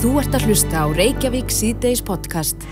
Þú ert að hlusta á Reykjavík síðdeis podcast.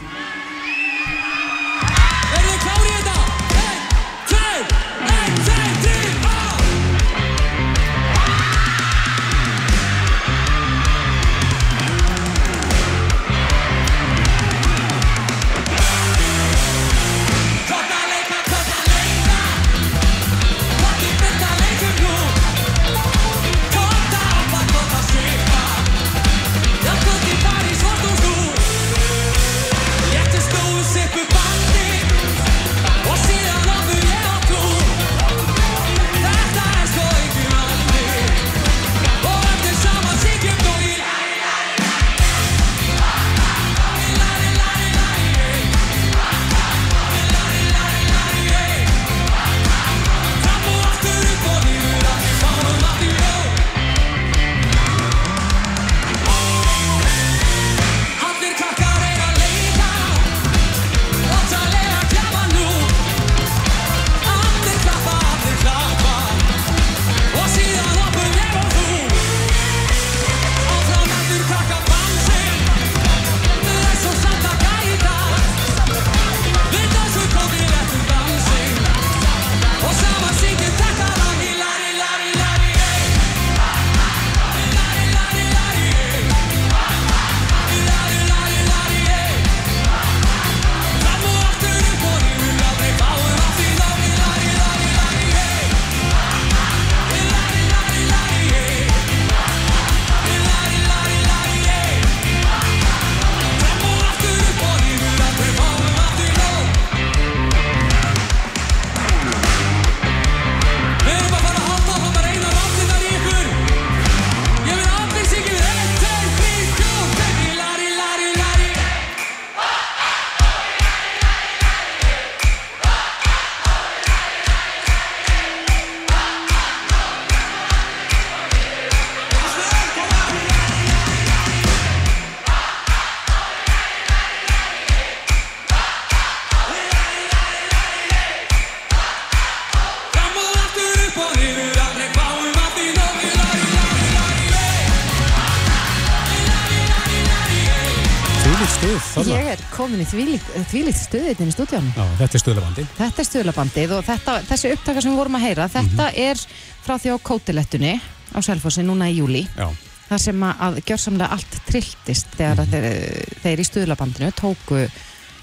Þvílíkt stuðið inn í stúdíónu. Já, þetta er stuðlabandi. Þetta er stuðlabandið og þetta, þessi upptaka sem við vorum að heyra, þetta er frá því á kótilettunni á Selfossi núna í júli. Já, Það sem að, gjörsamlega allt trilltist þegar mm þeir, þeir í stuðlabandinu tóku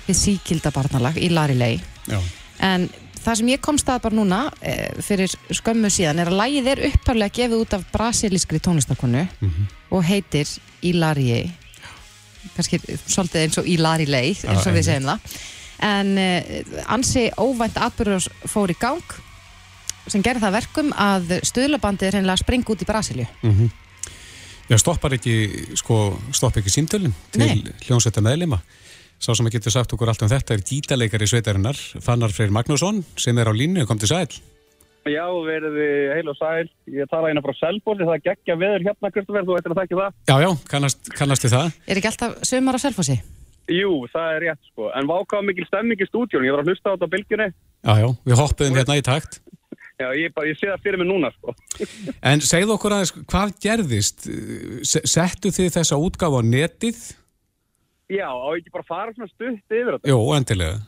við síkilda barnalag í Larilei. já, En það sem ég komst að bara núna e, fyrir skömmu síðan er að lægið er upphaflega gefið út af brasilískri tónlistakonu og heitir Ilarie kannski svolítið eins og Ilarilei eins og við segjum það en e, ansi óvænt atbyrður fór í gang sem gerði það að verkum að stuðlabandið er hennilega að springa út í Brasilju já, stoppar ekki, sko, stoppar ekki símtölinn til Nei. hljónsetta meðlima. Sá sem að getur sagt okkur allt um þetta er gítaleikari sveitarinnar, Fannar Freyr Magnússon, sem er á línu, kom til sæl. Já, verði heil og sæl. Ég tala hérna frá Selborsi, það er geggja veður hérna, Kristoffer, þú ættir að þekka það. Já, já, kannast, kannast þið það? Er ekki alltaf sömur á Selfossi? Jú, það er rétt, sko. En vákvað mikil stemming í stúdíun, ég var að hlusta á þetta á bylgjunni. Já, já, við hoppuðum hérna í takt. Já, ég, bara, ég sé það fyrir mig núna, sko. En segðu okkur aðeins, hvað gerðist? Se- Settu þið þessa útgáfa á netið? Já, á ekki bara fara svona stutt yfir þetta. Jó, endilega.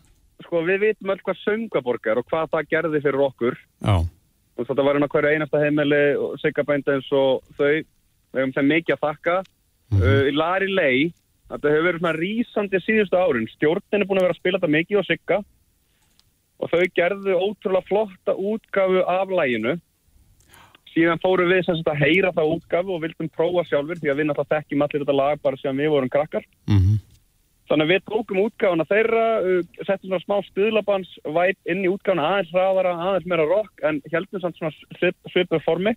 Sko, við vitum öll hvað söngaborg er og hvað það gerði fyrir okkur. Já, Og þetta var hérna hverju einasta heimili og siggabændi eins og þau. Við hefum þeim mikið að þakka. uh, í Lari Lei, þetta hefur verið svona rísandi síðustu árin. Stjórnin er búin að vera að spila þetta mikið og sigga. Og þau gerðu ótrúlega flotta útgafu af læginu. Síðan fórum við sem sagt að heyra það útgafu og vildum prófa sjálfur því að við náttúrulega þekkjum allir þetta lag bara sem við vorum krakkar. mhm, Þannig að við tókum útgáfuna þeirra, uh, settum svona smá stuðlabans væp inn í útgáfuna aðeins hraðara, aðeins meira rock en heldum samt svona svip, svipuð formi.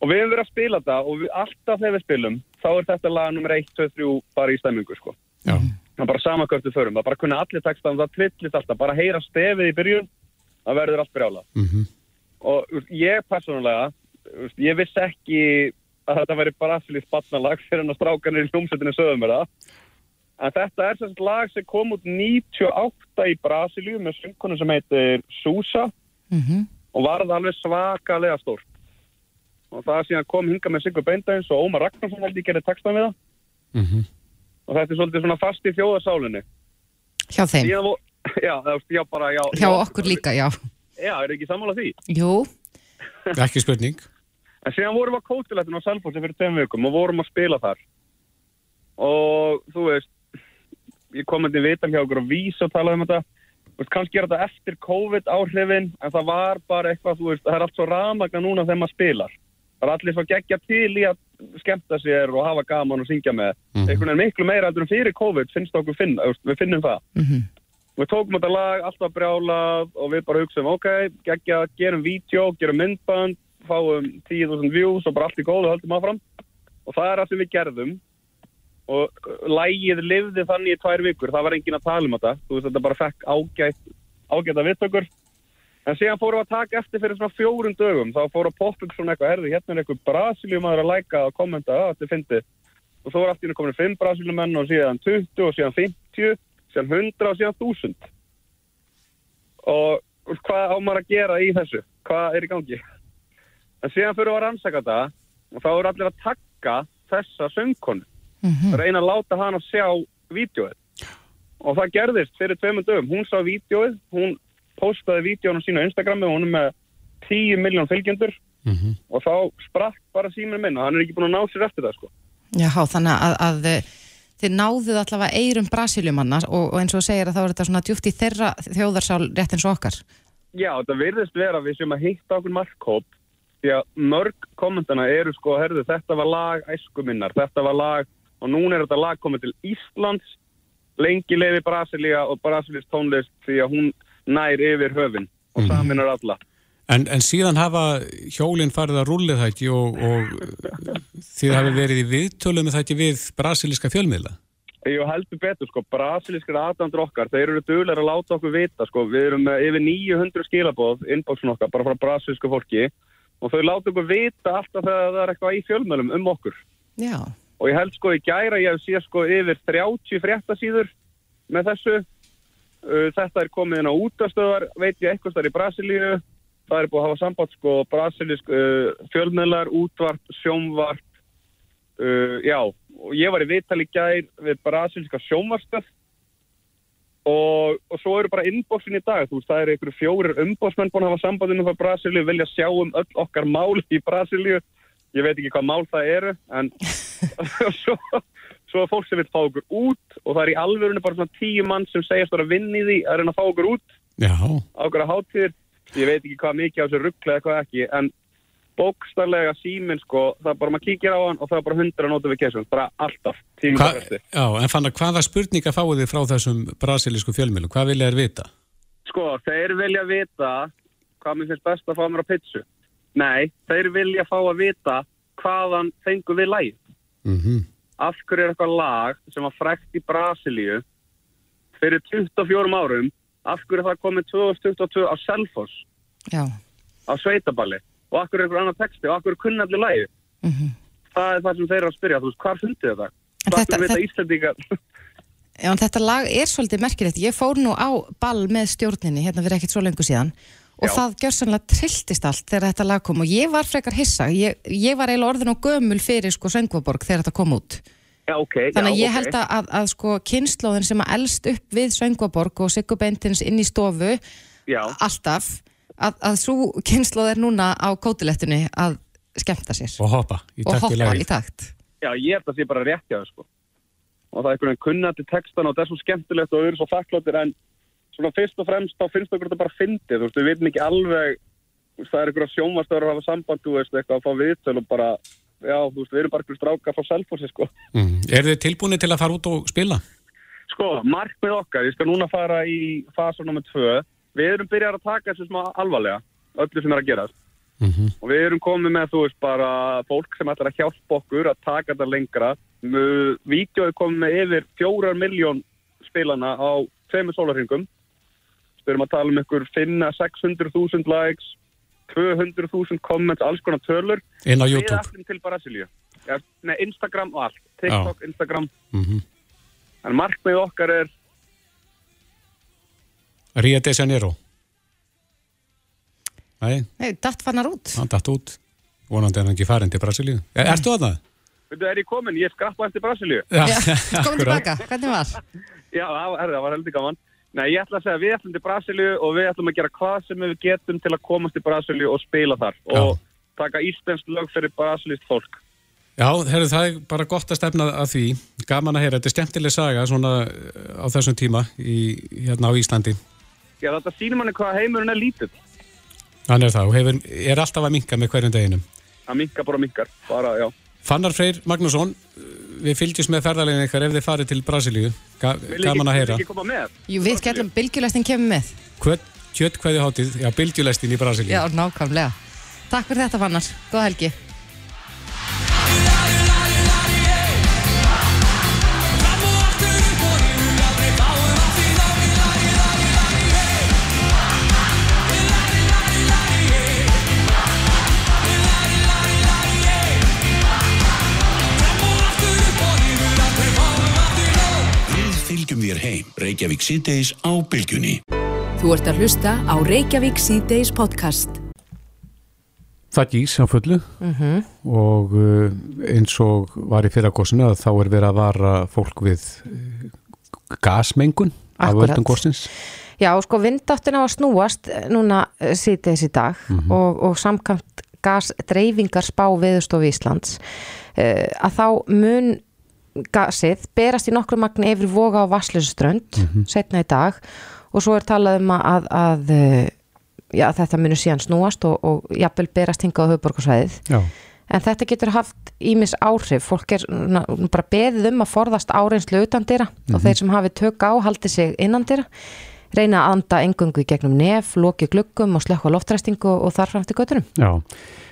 Og við hefum verið að spila þetta og við, alltaf þegar við spilum þá er þetta lag nummer 1, 2, 3 bara í stemmingu sko. já, Það er bara samakvörtu förum, það bara kunna allir texta það trillist alltaf, bara heyra stefið í byrjun það verður allt brjála. mhm, Og þú veist, ég veist, ég vissi ekki að þetta væri brasilísk barnalag fyrir hann að strákanir í hljómsveitinu sögum með það. En þetta er sagt lag sem kom út 98 í Brasilíu með söngkonu sem heitir Sousa Mm og varð alveg svakalega stórt. Og það síðan kom hinga með Sigur Beindains og Ómar Ragnarsson held ég gerði textan við það. Mhm. og þetta er svolítið svona fast í þjóðarsálinni Hjá þeim, Síðan já, það já, bara, já, hjá okkur líka, já Já, er ekki sammála því Jú, Ekki spurning. En síðan vorum við á kótilættinu á Selfossi fyrir tveim vikum og vorum að spila þar. Og þú veist, ég kom hérna í vital hjá okkur og vís og talaði um þetta. Veist, kannski er þetta eftir COVID áhrifin, en það var bara eitthvað, þú veist, það er allt svo ramagna núna þegar maður spilar. Það er allir svo geggja til í að skemmta sér og hafa gaman og syngja með. Mm Einhvern veginn miklu meira heldur en fyrir COVID finnst okkur finna, við finnum það. mhm, Við tókum þetta lag, alltaf brjálað og við bara hugsaum, ok, geggja, gerum vídeo, gerum myndband, fáum 10.000 views og bara allt í góðu, höldum áfram. Og það er það sem við gerðum. Og lagið lifði þannig í tvær vikur, það var enginn að tala um þetta. Þú veist, þetta bara fekk ágætt, ágætt að vittökur. En síðan fórum við að taka eftir fyrir svona fjórun dögum, þá fóru að poppa upp svona eitthvað, herði, hérna er eitthvað Brasilium að læka og kommenta, að þetta er fyndið. Og svo var allt í henni komin 5 Brasiliumenn og síðan 20 og síðan 50 síðan 100 og síðan 1000 og hvað á maður að gera í þessu hvað er í gangi en síðan fyrir við að rannsaka þetta og þá eru allir að takka þessa söngkonu mhm, reyna að láta hana sjá vídjóið og það gerðist fyrir tveimur dögum. Hún sá vídjóið, hún postaði vídjónu sína á Instagrami og hún er með 10 miljón fylgjendur. Mhm. og þá sprakk bara síminn minn og hann er ekki búin að ná sér eftir það sko. Já, þannig að, að eh, þið náðuð allavega eirum Brasiljumanna og, og eins og segir að þá er þetta svona djúft í þeirra þjóðarsál rétt eins og okkar. Já, þetta virðist vera að við sem að hitta okkur markhóp því að mörg kommentana eru sko, herðu, þetta var lag æsku minnar, þetta var lag og núna er þetta lag komið til Íslands. Lengi leiði Brasilia og Brasilis tónlist því að hún nær yfir höfin og saminar alla. En, en síðan hafa hjólinn farið að rúllið þætti og, og þið hafi verið í viðtölum með þætti við brasilíska fjölmiðla. Ég heldur betur, sko, brasilískir aðdandur okkar, þeir eru duglega að láta okkur vita, sko, við erum með yfir 900 skilabóð, inboxun okkar, bara frá brasilísku fólki. Og þau láta okkur vita alltaf þegar það er eitthvað í fjölmjölum um okkur. Já, Og ég held sko í gæra, ég hef séð sko yfir 30 fréttasíður með þessu. Uh, Þetta er komið inn á útastöðar, veit ég eitthvað þar í Brasilíu. Það er búið að hafa samband sko brasilísk uh, fjölmiðlar, útvarp, sjónvarp. Uh, já, og ég var í viðtali í gær við brasilíska sjónvarstöð. Og, og svo eru bara innbóksin í dag, þú veist, það eru einhverju fjórir umbósmenn búin að hafa sambandinu frá Brasilíu, vilja sjá um öll okkar mál í Brasilíu. Ég veit ekki hvað mál það eru, en svo, svo fólk sem vil fá okkur út og það er í alvörunni bara svona tíu mann sem segjast að vinna í því að reyna að fá okkur út Já, á okkur að hátíðir. Ég veit ekki hvað mikið á þessu ruggla eða hvað ekki, en bókstarlega síminn sko, það er bara maður kíkir á hann og það er bara hundra notifications, bara alltaf, Hva, já en fann að hvaða spurninga fáið þið frá þessum brasilísku fjölmiðlum? Hvað vilja þér vita? Sko, þeir vilja vita hvað mér finnst best að fá mér á pizzu. Nei, þeir vilja fá að vita hvaðan fengu við læg. Mm Af hverju er eitthvað lag sem var frækt í Brasilíu fyrir 24 árum, af hverju er það komið 2022 á Selfoss, já, á Sveitaballi og af hverju er eitthvað annar texti og af hverju kunni allir lægi. mhm Það er það sem þeir eru að spyrja, þú veist, hvar fundið þetta? Hvað þetta- þetta, Íslandingar? Já, en þetta lag er svolítið merkilegt. Ég fór nú á ball með stjórninni hérna fyrir ekkert svo lengur síðan og Já. það gjör sannlega trilltist allt þegar þetta lag kom og ég var frekar hissa. Ég, ég var eiginlega orðin og gömul fyrir sko Söngvaborg þegar þetta kom út. Já, ok. Þannig að já, ég held að, að, að sko kynnslóðin sem að elst upp við Söngvaborg og Siggu Beintins inn í stofu Já, alltaf, að, að svo kynnslóð er núna á kótilettunni að skemmta sér Og hoppa í og takt við hoppa lagið. í takt. já, ég held að það sé bara rétt hjá það, sko. Og það er einhvern veginn kunnandi textan og það er svo skemmtilegt og þau eru svo þakkláttir en svona fyrst og fremst þá finnst okkur þetta bara fyndið, þú veist, við veitum ekki alveg, það er einhverja sjónvastöður að hafa samband, þú veist, eitthvað að fá viðtöl og bara, já, þú veist, við erum bara einhverju stráka frá Selfossi, sko. Mm. Er þið tilbúinni til að fara út og spila? Sko, markmið okkar, ég skal núna fara í fasa nummer tvö, við erum byrjar að taka þessu smá alvarlega, öllu sem er að gerast. Mm Og við erum komið með, þú veist, bara fólk sem ætlar að hjálpa okkur að taka þetta lengra. Vídeó er komið með yfir fjórar miljón spilana á tveimur sólarhingum. Við erum að tala um ykkur finna 600.000 likes, 200.000 comments, alls konar tölur. Inn á Við YouTube? til Brasilíu. Ja, nei, Instagram og allt. TikTok, Instagram. Mm En markmið okkar er, Rio de Janeiro? Nei, Nei, datt fannar út. hann datt út. Vonandi er hann ekki farin til Brasilíu. Er, ertu að það? Veitu, er ég komin? Ég skrappa eftir Brasilíu. Já, akkurat. tilbaka, hvernig var? Já, það var heldur gaman. Nei, ég ætla að segja að við ætlum til Brasilíu og við ætlum að gera hvað sem við getum til að komast til Brasilíu og spila þar. Og taka íslensk lög fyrir brasilíst fólk. Já, herru, það er bara gott að stefna að því. Gaman að heyra, þetta er skemmtileg saga svona eh, á þessum tíma í, hérna á Íslandi. Já, þetta sýnir manni hvað heimurinn er lítill. Hann er það og hefur, er alltaf að minka með hverjum deginum. Það minkar bara minkar. Bara, já. Fannar Freyr Magnússon, við fylgjumst með ferðarlegin ykkar ef þið farið til Brasilíu. Gaman að heyra. Vil ekki koma með? Jú, við skellum, bylgjulestin kemur með. Kjöt kveði hátíð, já, bylgjulestin í Brasilíu. Já, nákvæmlega. Takk fyrir þetta, Fannar. Góða helgi. Síðdeis á bylgjunni. Þú ert að hlusta á Reykjavík C-Days podcast. Það gís á fullu og uh, eins og var í fyrragósinu að þá er verið að vara fólk við uh, gasmengun af völdum gósins. Já, sko, vindáttin á að snúast eh, núna sýtis í dag og, og samkvæmt gasdreifingar spá viðustofi Íslands uh, að þá mun gasið berast í nokkru magni yfir voga á Vasslösströnd setna í dag. Og svo er talað um að, að eh, já, þetta munu síðan snúast og, og jafnvel berast hingað á höfuborgarsvæðið En þetta getur haft ímis áhrif, fólk er na, bara beðið um að forðast áreinslu utan dyra og þeir sem hafi tök á haldi sig innan dyra, reyna að anda engungu í gegnum nef, loki gluggum og slökka loftræstingu og þar fram til göttunum. já.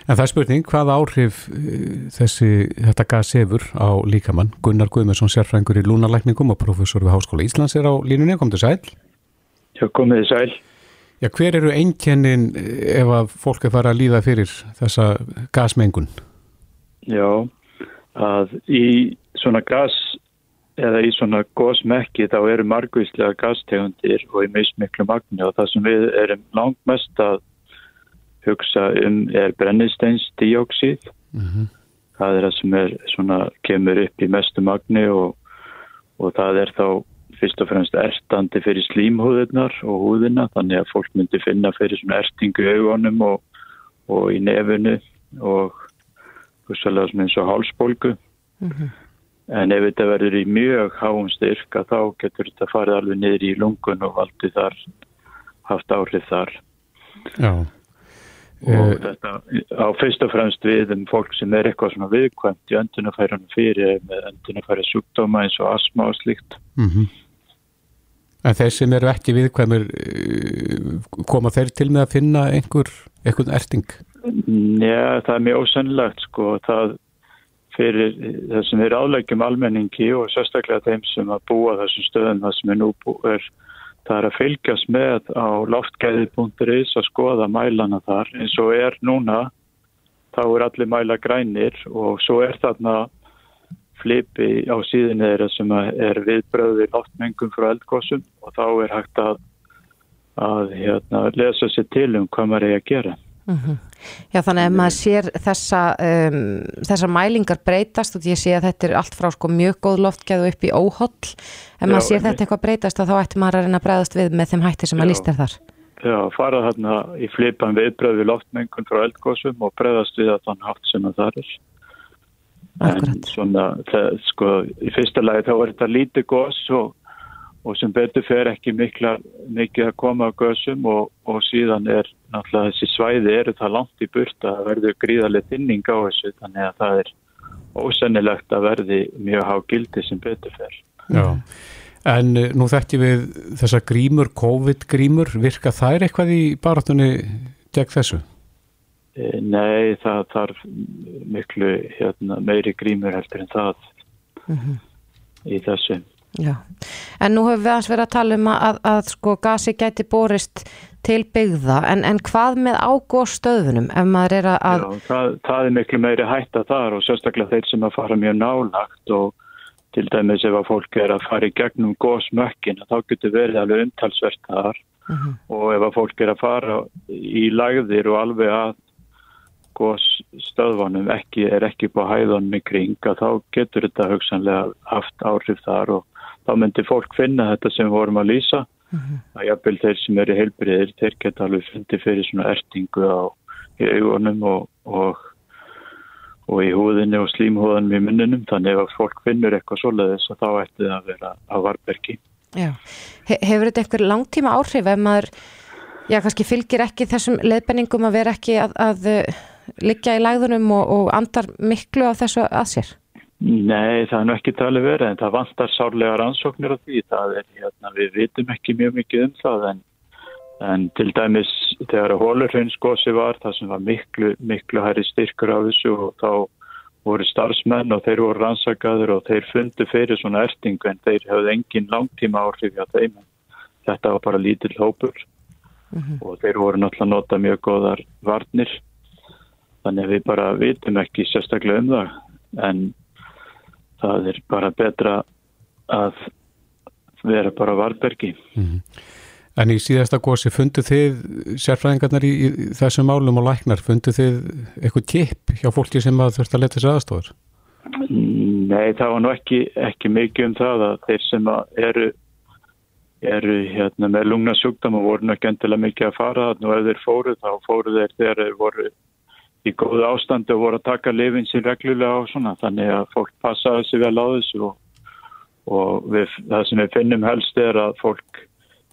En það er spurning, hvaða áhrif uh, þessi, þetta gas hefur á líkamann? Gunnar Guðmundsson, sérfræðingur í lúnalækningum og professor við Háskóla Íslands er á línunni, kom til sæl. Já, komið þið sæl. Já, hver eru einkennin eh, ef að fólk er farið að líða fyrir þessa gasmengun? Já, að í svona gas eða í svona gósmekki þá eru margvíslega gastegundir og í mismiklu magni og það sem við erum langt mest að hugsa um er brennisteinsdióksíð. Það er það sem er svona kemur upp í mestu magni og, og það er þá fyrst og fremst ertandi fyrir slímhúðurnar og húðina þannig að fólk myndi finna fyrir svona ertingu í augunum og, og í nefunu og hugsalega svona eins og hálsbólgu en ef þetta verður í mjög háum styrk að þá getur þetta farið alveg niður í lungun og valdið þar haft áhrif þar Já. Og Eh, þetta á fyrst og fremst við um fólk sem er eitthvað svona viðkvæmt í öndunafærunum fyrir með öndunafæri sjúkdóma eins og asma og slíkt Mm En þeir sem eru ekki viðkvæmur uh, koma þeir til með að finna einhver, einhvern erting? Já, það er mjög ósennilegt sko það fyrir það sem er áleggjum almenningi og sérstaklega þeim sem að búa þessum stöðum það sem er nú búið það er að fylgjast með á loftgæði.is að skoða mælana þar eins og er núna þá er allir mæla grænir og svo er þarna flipi á síðinni þeirra sem er viðbröði loftmengum frá eldgósum og þá er hægt að, að hérna, lesa sér til um hvað maður er að gera. Já, þannig að maður sér þessa, um, þessar mælingar breytast og ég sé að þetta er allt frá sko mjög góð loftgæðu upp í óholl en maður sér þetta eitthvað breytast að þá ætti maður að reyna að breyðast við með þeim hætti sem að líst er þar. Já, fara þarna í flipan viðbröð við loftmengun frá eldgósum og bregðast við að þann hátt sem að það er. En Akkurat. svona, það, sko, í fyrsta lagi þá er þetta lítið gós og, og sem betur fer ekki mikla, mikið að koma á gósum og, og síðan er náttúrulega þessi svæði eru það langt í burt að verður gríðarlega þinning á þessu þannig að það er ósennilegt að verði mjög há gildi sem betur fer. Já. En uh, nú þekkjum við þessa grímur, COVID-grímur, virka þær eitthvað í barátunni gegn þessu? Eh, Nei, það þarf miklu hérna, meiri grímur heldur en það í þessu. Já, en nú höfum við aðeins verið að tala um að, að sko gasi gæti borist til byggða, en, en hvað með ágóð stöðunum ef maður er að, Já, það, það er miklu meiri hætta þar og sérstaklega þeir sem að fara mjög nálagt og til dæmis ef að fólk er að fara í gegnum góðsmökkin þá getur verið alveg umtalsvert þar. Og ef að fólk er að fara í lagðir og alveg að gósstöðvanum ekki, er ekki í kring að þá getur þetta hugsanlega haft áhrif þar og þá myndir fólk finna þetta sem við vorum að lýsa að jafnvel þeir sem eru heilbriðir þeir geta alveg fundið fyrir svona ertingu á í augunum og, og, og í húðinni og slímhúðanum í munninum þannig ef fólk finnur eitthvað svoleiðis og þá ætti það að vera á varbergi Já. He hefur þetta einhver langtíma áhrif ef maður, já, kannski fylgir ekki þessum leiðbenningum að vera ekki að, að uh, liggja í læðunum og, og andar miklu á þessu að sér? Nei, það er nú ekki talið verið en það vantar sárlega rannsóknir á því. Það er, hérna, við vitum ekki mjög mikið um það en, en til dæmis þegar að hólurhraunskósi var það sem var miklu, miklu hæri styrkur af þessu og þá voru starfsmenn og þeir voru rannsakaður og þeir fundu fyrir svona ertingu en þeir hafði engin langtíma áhrif hjá þeim. Þetta var bara lítill hópur og þeir voru náttúrulega nota mjög góðar varnir. Þannig að við bara vitum ekki sérstaklega um það en það er bara betra að vera bara varbergi. En í síðasta gósi fundu þið sérfræðingarnar í, í þessum málum og læknar, fundu þið eitthvað tipp hjá fólki sem að þurft að leta sér aðstofur? Nei, það var nú ekki, ekki mikið um það að þeir sem að eru, eru hérna, með lungna sjúkdama voru endilega mikið að fara þannig og ef þeir fóru þá fóru þeir þegar þeir voru í góðu ástandi og voru að taka lifin sér reglulega og svona. Þannig að fólk passaði sér vel á þessu og, og við, það sem við finnum helst er að fólk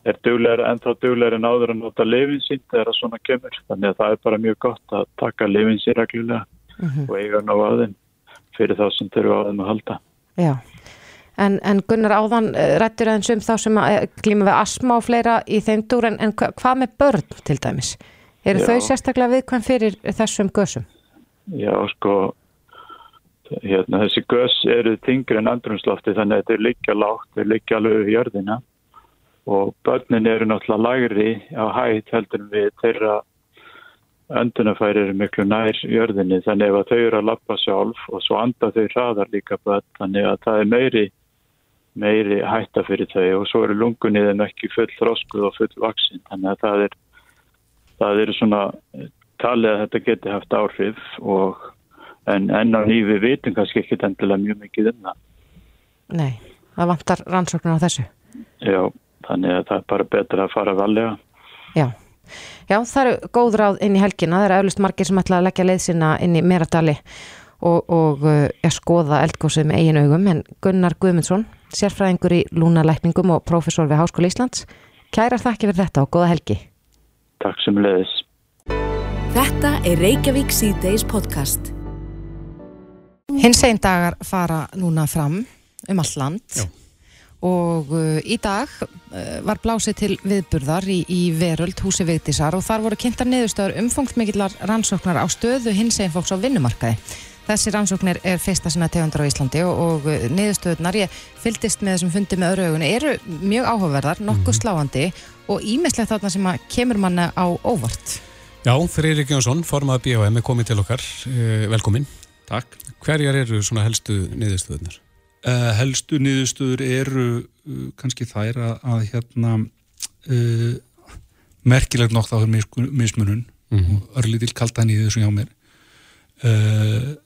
er dugleira, ennþá dugleira en áður að nota lifin sín þegar að svona kemur. Þannig að það er bara mjög gott að taka lifin sér reglulega og eiga ná að þeim fyrir þá sem þurfa á þeim að halda. Já, en, en Gunnar áðan uh, rættur aðeins um þá sem að uh, glíma við asma og fleira í þeim dúr en, en hva, hvað með börn til dæmis? Eru þau sérstaklega viðkvæm fyrir þessum gösum? Já, sko, hérna, þessi gös eru þingri en andrumslofti þannig að þeir liggja lágt, þeir liggja alveg við jörðina. Og börnin eru náttúrulega lagri á hætt heldur við þeirra öndunafæri eru miklu nær jörðinni. Þannig að þau eru að lappa sjálf og svo anda þau hraðar líka börn þannig að það er meiri meiri hætta fyrir þau. Og svo eru lungunni þeim ekki full þroskuð og full vaksin þannig að það er það eru svona talið að þetta geti haft áhrif og en enn á nýfi vitum kannski ekki endilega mjög mikið um það. Nei, það vantar rannsóknir á þessu. Já, þannig að það er bara betra að fara valega. Já. Já, það eru góð ráð inn í helgina, það eru eflust margir sem ætla að leggja leið sinna inn í Meradali og, og uh, ja, skoða eldgósið með eigin augum, en Gunnar Guðmundsson, sérfræðingur í lúnalækningum og prófessor við Háskóla Íslands, kærar þakki fyrir þetta og góða helgi. Takk sem leiðis. Þetta er Reykjavík C-Days podcast. Hins einn dagar fara núna fram um allt land Já. og uh, í dag uh, var blásið til viðburðar í, í Veröld húsi Vigdísar og þar voru kynntar niðurstöður umfangsmikillar rannsóknar á stöðu hins einn fólks á vinnumarkaði. Þessi rannsóknir er fyrsta sinna tegundar á Íslandi og, og uh, niðurstöðunar, ég fylgdist með þessum fundi með öðru augunni, eru mjög áhugaverðar, nokkuð sláandi og ímislegt þarna sem að kemur manna á óvart. Já, Freyrik Jónsson, formað BHM er komið til okkar, uh, velkomin. Takk. Hverjar eru svona helstu niðurstöðunar? Uh, helstu niðurstöður eru uh, kannski þær að, að hérna uh, merkilegt nokk þá er mismun- mismunun Mhm. og örlítil kaldan í þessu hjá mér. Uh,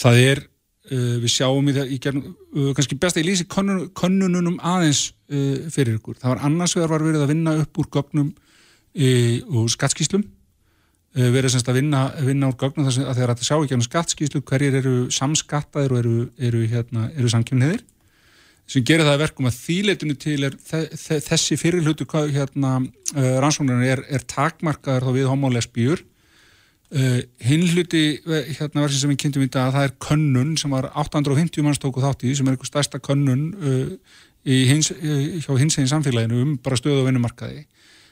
það er, uh, við sjáum í það, í gerðum, uh, kannski best að ég lýsi könnun, könnununum aðeins uh, fyrir ykkur. Það var annars vegar var verið að vinna upp úr gögnum og skattskíslum verið semst að vinna, vinna úr gögnum sem að þegar þetta sjá ekki á skattskíslu hverjir eru samskattaðir og eru, eru, hérna, eru samkjöfniðir sem gerir það að verkum að þýleitinu til er þe þe þessi fyrirlutu hérna, uh, rannsóknar er, er takmarkaður þá við homolesbjur uh, hinn hluti eh, hérna versin sem við kynntum í dag það er könnun sem var 850 manns tóku þátt í sem er einhver stærsta könnun uh, hins, uh, hjá hins eginn samfélaginu um bara stöðu á vinnumarkaði.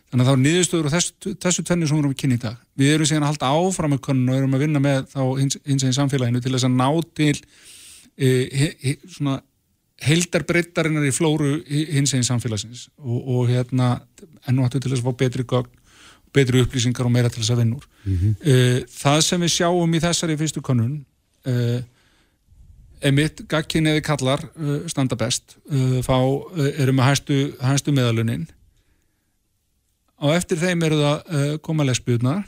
Þannig að þá niðurstöður og þessu, þessu tvenni sem við erum að kynna í dag. Við erum síðan að halda áfram með könnun og erum að vinna með þá hins, hins eginn samfélaginu til þess að ná til he, he, svona heildarbreyttarinnar í flóru hi- hins eginn samfélagsins. Og, og hérna enn og aftur til þess að fá betri gögn, betri upplýsingar og meira til þess að vinna úr. e, það sem við sjáum í þessari fyrstu könnun e, emitt, gagkinni eða kallar uh, standa best uh, fá, uh, eru með hæstu, hæstu meðalunin og eftir þeim eru það uh, koma lesbjörnar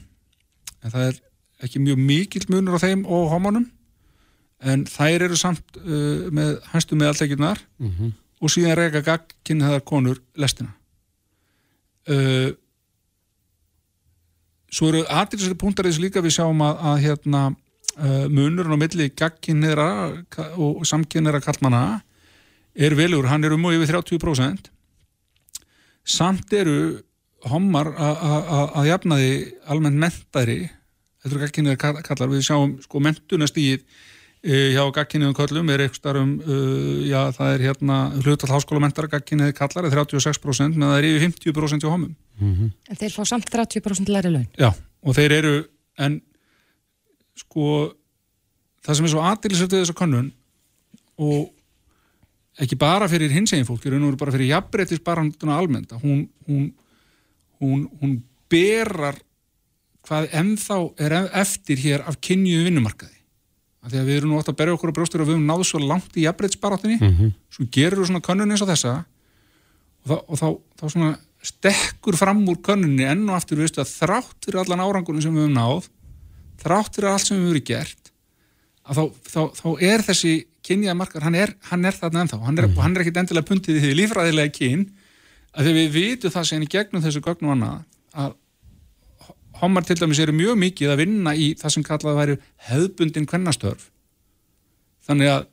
en það er ekki mjög mikill munur á þeim og homunum en þær eru samt uh, með hæstu meðaltekjurnar Mhm. og síðan reyka gagkinnheðar konur lestina uh, svo eru aðrilsari punktar í þessu líka við sjáum að, að hérna uh, munurinn á milli gagkinnheðra og samkinnheðra kallmanna er velur, hann er um og yfir 30% samt eru a- að jafnaði almennt mentari þetta eru gagkinnheðar kallar, við sjáum sko mentunastíð hjá gagkinniðum köllum er eitthvað starfum uh, já það er hérna hlutall háskólamentara gagkinniði kallar er 36% meðan það er yfir 50% hjá homum En þeir fá samt 30% læri laun. já og þeir eru en sko það sem er svo aðdýlisert við þessa könnun og ekki bara fyrir hinsegin fólk, í raun og veru bara fyrir jafnbreytis baranduna almennt að hún, hún, hún, hún berar hvað ennþá er eftir hér af kynjuðu vinnumarkaði að því að við erum nú átt að berja okkur á brjóstur og við höfum náðu svo langt í jafnbreytisbaráttunni Mhm. svo gerur svona könnun eins og þessa og, þá, og þá, þá svona stekkur fram úr könnunni enn og aftur veistu að þrátt fyrir allan árangunum sem við höfum náð þrátt fyrir allt sem við höfum verið gert að þá, þá, þá er þessi kynjaða markar, hann er, hann er þarna ennþá hann er, og hann er ekkit endilega pundið í því lífræðilega kyn að því við vitum það sem í gegnum þessu gögnum annað að homar til dæmis eru mjög mikið að vinna í það sem kallað væri hefðbundin kvennastörf. Þannig að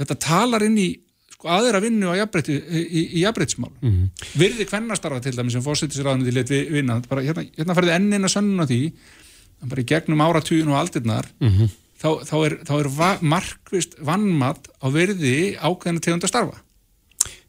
þetta talar inn í sko, aðra vinnu á jafnbreytti, í, í, í jafnbreytismál Mhm. virði kvennastarfa til dæmis sem fórsetisraðandi let vi- vinna. Bara, hérna, hérna færði enn eina sönnun á því. Að bara í gegnum áratugin og aldirnar Mhm. þá, þá er, þá er va markvist vannmat á virði ákveðina tegunda starfa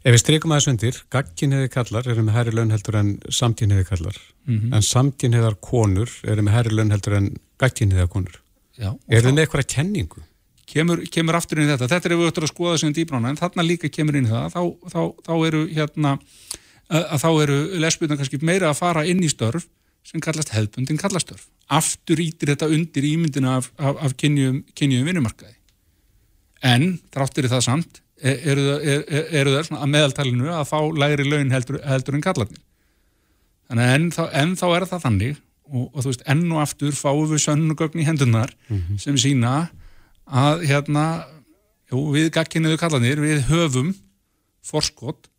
Ef við streikum aðeins undir, gagginniði kallar eru með herri laun heldur en samkynniði kallar Mhm. en samkynniðar konur eru með herri laun heldur en gagginniðar konur. Já, Er það með eitthvað kenningu? kemur, kemur aftur inn í þetta, þetta er við ættum að skoða sem dýbrána, en þarna líka kemur inn í það þá, þá, þá eru hérna eru lesbyrna kannski meira að fara inn í störf sem kallast hefðbundin kallastörf aftur ítir þetta undir ímyndina af, af, af kynjum, kynjum vinnumarkaði. En þráttir það samt eru er, er, eru það svona að meðaltalinu að fá lægri laun heldur, heldur en kallarnir þannig að enn þá, enn þá er það þannig og, og þú veist, enn og aftur fáum við sönnugögn í hendunar sem sína að hérna jú, við gagkinniðu kallanir, við höfum forskot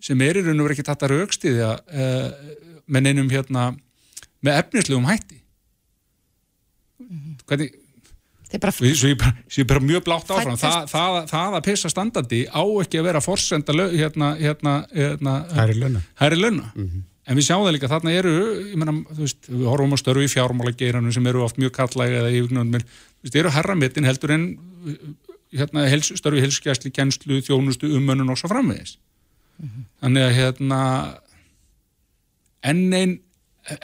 sem er í raun og verið ekki þetta raukstiðja uh, með neinum hérna með efnislegum hætti. Hvernig Þeir bara Svo ég- bara, svo ég bara mjög blátt áfram. Það, það, það að pissa standandi á ekki að vera forsenda hérna, hérna, hérna Herri launa. hærri launa. En við sjáum það líka, þarna eru ég meina, þú veist, við horfum á störfi í fjármálageiranum sem eru oft mjög kallæg eða veist, eru herramittin heldur en hérna, hels, störfi helskjæsli, kjenslu, þjónustu, umönnun og svo framvegis. Þannig að hérna enn einn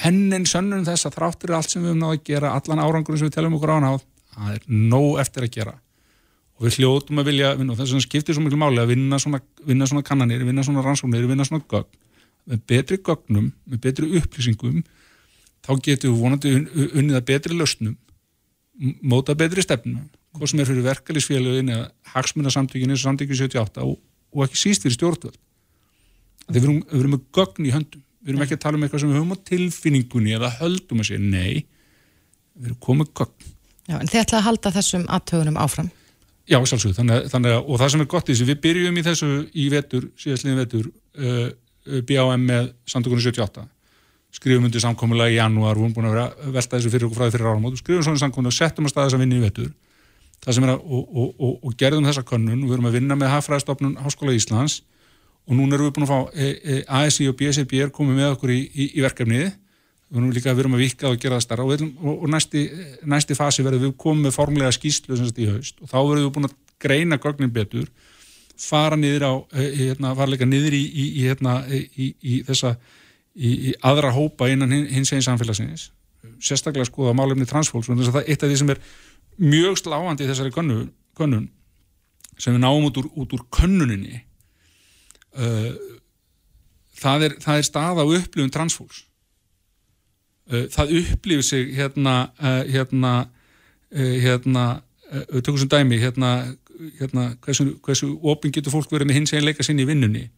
enn einn sönnum þess að þráttur allt sem við höfum náð að gera, allan árangurum sem við telum okkur ánáð, það er nóg eftir að gera. Og við hljótum að vilja vinna og þess vegna skiptir svo miklu máli að vinna svona, vinna svona kannanir, vinna svona rannsóknir vinna svona gögn, með betri gögnum með betri upplýsingum þá getum við vonandi un- un- unnið að betri lausnum m- móta betri stefnu, hvað sem er fyrir verkefælisfélögin eða hagsmunasamtökin eins og samtökin 78 og, og ekki síst fyrir stjórnvöld. Þegar við við erum með gögn í höndum. Við erum ekki að tala um eitthvað sem við höfum á tilfinningunni eða höldum að segja, nei við erum komið gögn Já, en þið ætla að halda þessum aðtögunum áfram. Já, sjálfsögðu, þannig, þannig að, og það sem er gott í þessu, við byrjum í þessu í vetur, síðastliðin vetur, uh, uh, BAM með samtökunum 78, skrifum undir samkomulega í janúar, við erum búin að vera að velta þessu fyrir okkur frá því fyrir áramót, skrifum svona samkomulega og settum að staða þess að vinna í vetur, það sem er að, og, og, og, og gerðum þessa könnun, við erum að vinna með Hafræðstofnun Háskóla Íslands og núna erum við búin að fá e, e, ASI og BSRB er komið með okkur í, í, í verkefnið við erum líka við erum að vika og gera það starra og, og, og næsti, næsti fasi verður við komum með formlega skýslu sem sagt í haust og þá verðum við búin að greina gögnin betur fara niður á eh, hérna, fara líka niður í, í, í, hérna, í, þessa í, aðra hópa innan hin- hins einn samfélagsins. Sérstaklega skoða málefni transfólks þess að það er eitt af því sem er mjög sláandi í þessari könnun, könnun sem við náum út úr, út úr könnuninni. Uh, það, er, það er stað á upplifun transfólks það upplifir sig hérna uh, hérna uh, hérna, uh, tökum sem dæmi hérna, hérna hversu, hversu opin getur fólk verið með hins einleika sinni í vinnunni?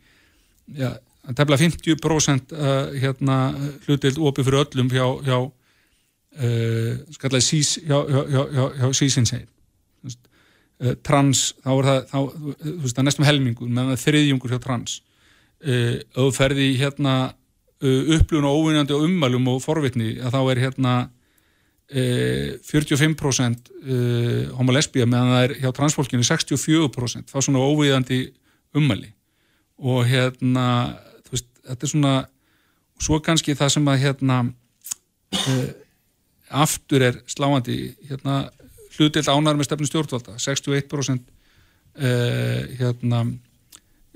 Já, tefla 50% uh, hérna hlutild opið fyrir öllum hjá, hjá, uh, skallaði sís hjá, hjá, hjá, uh, trans þá er það, þá, þú veist, það er næstum helmingur meðan það er þriðjungur hjá trans. Uh, ef þú ferði í hérna uh, upplifun og óvinnandi og ummælum og forvitni að þá er hérna uh, 45% uh, homo lesbía meðan það er hjá transfólkinu 64% þá svona óvinnandi ummæli. Og hérna veist, þetta er svona svo kannski það sem að hérna uh, aftur er sláandi hérna hlutild ánæður með stefnu stjórnvalda 61% uh, hérna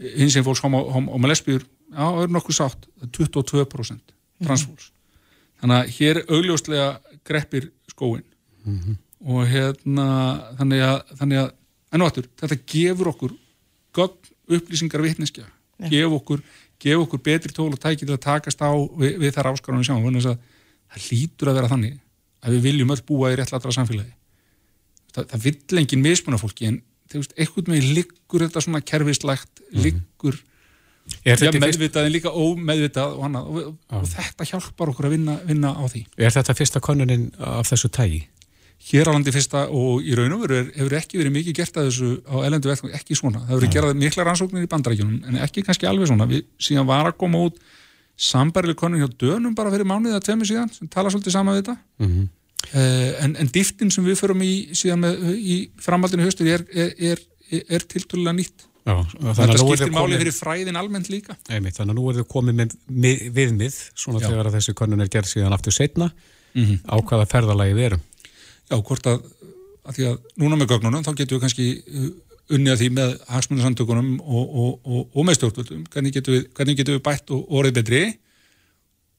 hins einn fólks homo, homo, homo lesbíur já, er nokkuð sátt, það er 22% transfólks. Þannig að hér augljóslega greppir skóin og hérna þannig að, þannig að aftur, þetta gefur okkur gögn upplýsingar vitneskja. Gefur okkur, gefur okkur betri tól og tæki til að takast á við, við þar áskarunum að það hlýtur að vera þannig að við viljum öll búa í réttlatra samfélagi. Það, það vill engin mismuna fólki en þú veist, einhvern veginn liggur þetta svona kerfislægt, liggur Er ja, þetta, fyrst, meðvitað en líka ómeðvitað og, annað, og, og þetta hjálpar okkur að vinna, vinna á því. Er þetta fyrsta konuninn af þessu tægi? hér á landi fyrsta og í raun og veru er- hefur ekki verið mikið gert að þessu á elendu vettvang, ekki svona, það hefur verið gerað mikla rannsóknir í bandarækjunum, en ekki kannski alveg svona. Við síðan var að koma út sambærileg konun hjá dönum bara fyrir mánuðið að tvemi síðan, sem tala svolítið sama við þetta. Mm uh, en, en diftin sem við förum í í framhaldinu höstur er, er, er, er, er tiltölulega nýtt Já, þetta þannig að nú skiptir máli fyrir fræðin almennt líka einmitt, þannig að nú er þið komið með mið, viðmið, svona Já. þegar að þessi konun er gerð síðan aftur setna, Mhm. á hvaða ferðalagi við erum. Já, hvort að, að því að núna með gögnunum þá getum við kannski uh, unnið að því með hagsmunarsamtökunum og, og, og, og með stjórnvöldum, hvernig getum við, hvernig getum við bætt og orðið betri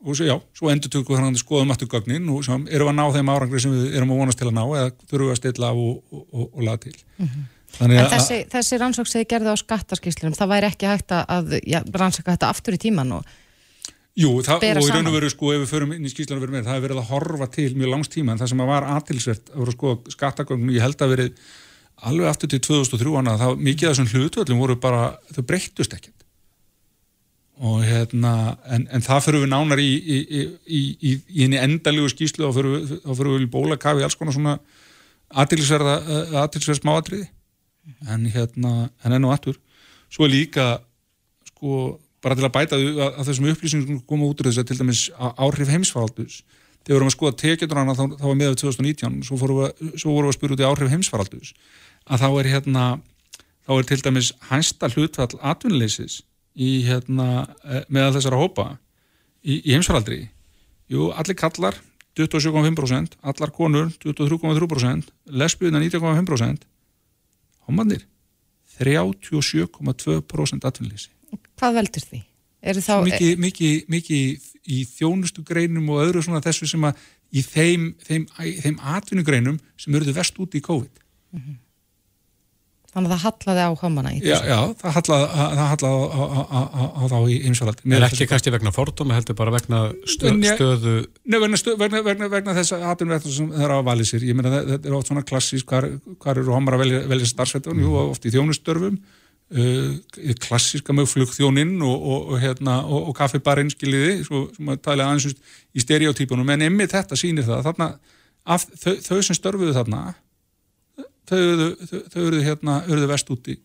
og svo já, svo endur tökum við að skoðum aftur gögnin og svo erum við að ná þeim árangri sem við erum að vonast til að ná eða þurfum við að stilla af og, og, og, og laða til. Þannig En þessi, þessi rannsók sem þið gerði á skattaskýslunum, það væri ekki hægt að- já, rannsaka þetta aftur í tíman og jú, það, og í raun og veru sko ef við förum inn í skýslan að vera með, það hefur verið að horfa til mjög langs tíma en það sem að var aðtilsvert að vera að skoða skattagögnum, ég held að verið alveg aftur til 2003 hana, þá mikið af þessum hlutvöldum voru bara, þau breyttust ekkert. Og hérna en, en það fyrir við nánar í í, í, í, í, í henni endalegu skýslu og fyrir við, þá við í bólakafi alls konar svona aðtilsverða aðtilsverð smáatriði en hérna, en enn og aftur svo er líka sko, bara til að bæta að, að þessum upplýsingum koma út úr þess að til dæmis áhrif heimsfaraldus þegar við vorum að skoða tekjundurana þá, þá var með 2019 svo, fórum við, vorum við að spyrja út í áhrif heimsfaraldus að þá er hérna þá er til dæmis hæsta hlutfall atvinnuleysis í hérna eh, meðal þessara hópa í, í heimsfaraldri. Jú, allir kallar 27,5% allar konur 23,3% lesbíðuna 19,5% homannir 37,2% atvinnuleysi. Hvað veldur því? Þá, mikið, mikið, mikið í þjónustu greinum og öðru svona þessu sem að í þeim, þeim, þeim atvinnugreinum sem eruðu vest út í COVID þannig að það hallaði á homana í já, þessu? já, það hallaði það hallaði á, á, á, á, á þá í heimsvaraldi Er ekki kannski vegna fordóma, heldur bara vegna stöðu, Nei, vegna, stöð, vegna, vegna, vegna þess að atvinnuréttum sem þeir hafa valið sér, ég meina það- þetta er oft svona klassísk, hvar, hvar eru homar að velja, velja starfsveitun, jú, oft í þjónustörfum. Uh, klassíska með flugþjóninn og, og, og, hérna, og, og kaffibarinn skiljiði, svo sem að tala aðeins í stereotypunum, en emmi þetta sýnir það, þarna, af, þau, þau sem störfuðu þarna, þau eruðu, hérna, eruðu vest úti.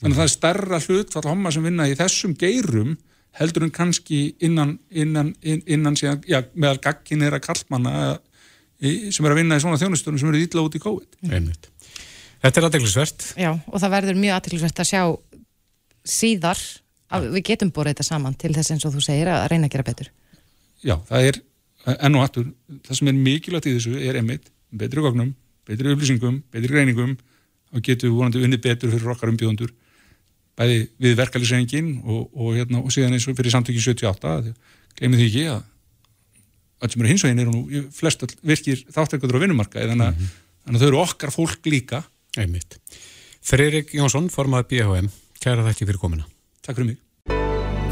Þannig að það er stærra hlutfall homma sem vinna í þessum geirum heldur en kannski innan, innan, inn, innan síðan, já, meðal gagginera kallmanna eh, sem er að vinna í svona þjónustunum sem eru ítla út í COVID. einmitt. Þetta er aðdeglisvert. Já, og það verður mjög aðtilsvært að sjá síðar að við getum borðið þetta saman til þess eins og þú segir að reyna að gera betur. Já, það er enn og aftur, það sem er mikilvægt í þessu er einmitt betri gognum, betri upplýsingum, betri greiningum og getum við vonandi unnið betur fyrir okkar umbjóðundur bæði við verkalýsrengin og, og, hérna, og síðan eins og fyrir samtökin 78 glemir því ekki að öll sem eru hins veginn eru nú flest virkir þáttekundur á vinnumarka þannig, að þannig að þau eru okkar fólk líka Einmitt. Friðrik Jónsson, formaður BHM, kæra þakki fyrir komuna. Takk fyrir mig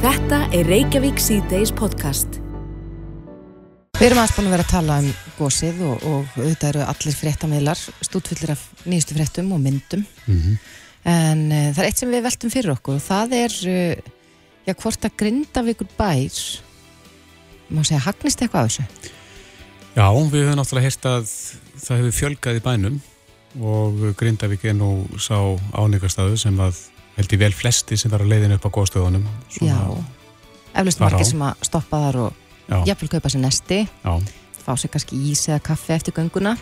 Þetta er Reykjavík C-Days podcast. Við erum búin að vera að tala um gósið og, og auðvitað eru allir fréttamiðlar stútfullir af nýjustu fréttum og myndum en uh, það er eitt sem við veltum fyrir okkur og það er uh, já, hvort að Grindavíkur bær má segja, hagnist eitthvað á þessu? Já, við höfum náttúrulega heyrt að það hefur fjölgað í bænum og Grindavík er nú sá áningarstaðu sem að held ég vel flesti sem var að leiðin upp á góðstöðunum. Já, eflust margir sem að stoppa þar og. Jafnvel kaupa sér nesti, Já. fá sér kannski ís eða kaffi eftir gönguna.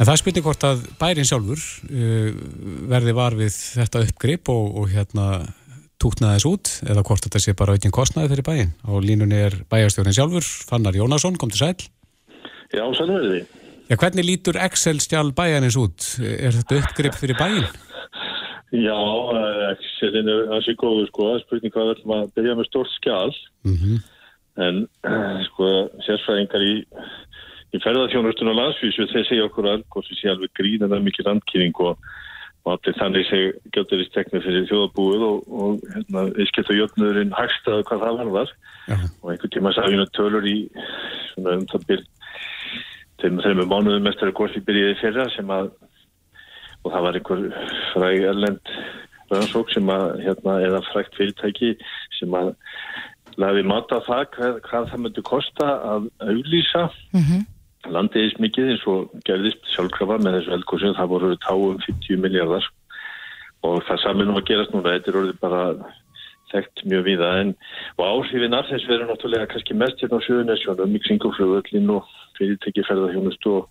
En það spurning hvort að bærin sjálfur uh, verði var við þetta uppgrip og, og hérna tútna þess út eða hvort þetta sé bara aukin kostnaði fyrir bæin. Á línunni er bæjarstjórnin sjálfur, Fannar Jónasson, kom til sæl. Já, sannverði. Já, hvernig lítur Excel-stjál bæjarins út? Er þetta uppgrip fyrir bæin? Já, Excelin er hansi góður sko, það spurning hvað við ætlum að byrja með stórt skjál, Mm en sko, sérfræðingar í, í ferðarþjónustun og landsvísu, þeir segja okkur að Elgósi sé alveg gríðan að mikið landkynning og, og allir þannig seg gjötur í stekni fyrir þjóðabúið og, og hérna, viðskipt og jöfnurinn hagstaðu hvað það varðar Já. og einhvern tíma hún tölur í svona um það byrj þeim þreimur mánuðum mestar að gósi byrjiði fyrra sem að og það var einhver fræg erlend rannsók sem að hérna, eða frægt fyrirtæki sem að laði mat á það hvað, hvað það myndi kosta að auglýsa. Landiðis mikið eins og gerðist sjálfkrafa með þessu eldgósinu það voru táum 50 miljardar og það saman nú að gerast núna. Þetta er orðið bara þekkt mjög víða. En og áhrifin af þess verður náttúrulega kannski mest hérna á Suðunesjónum í kringum flugvöllin og og,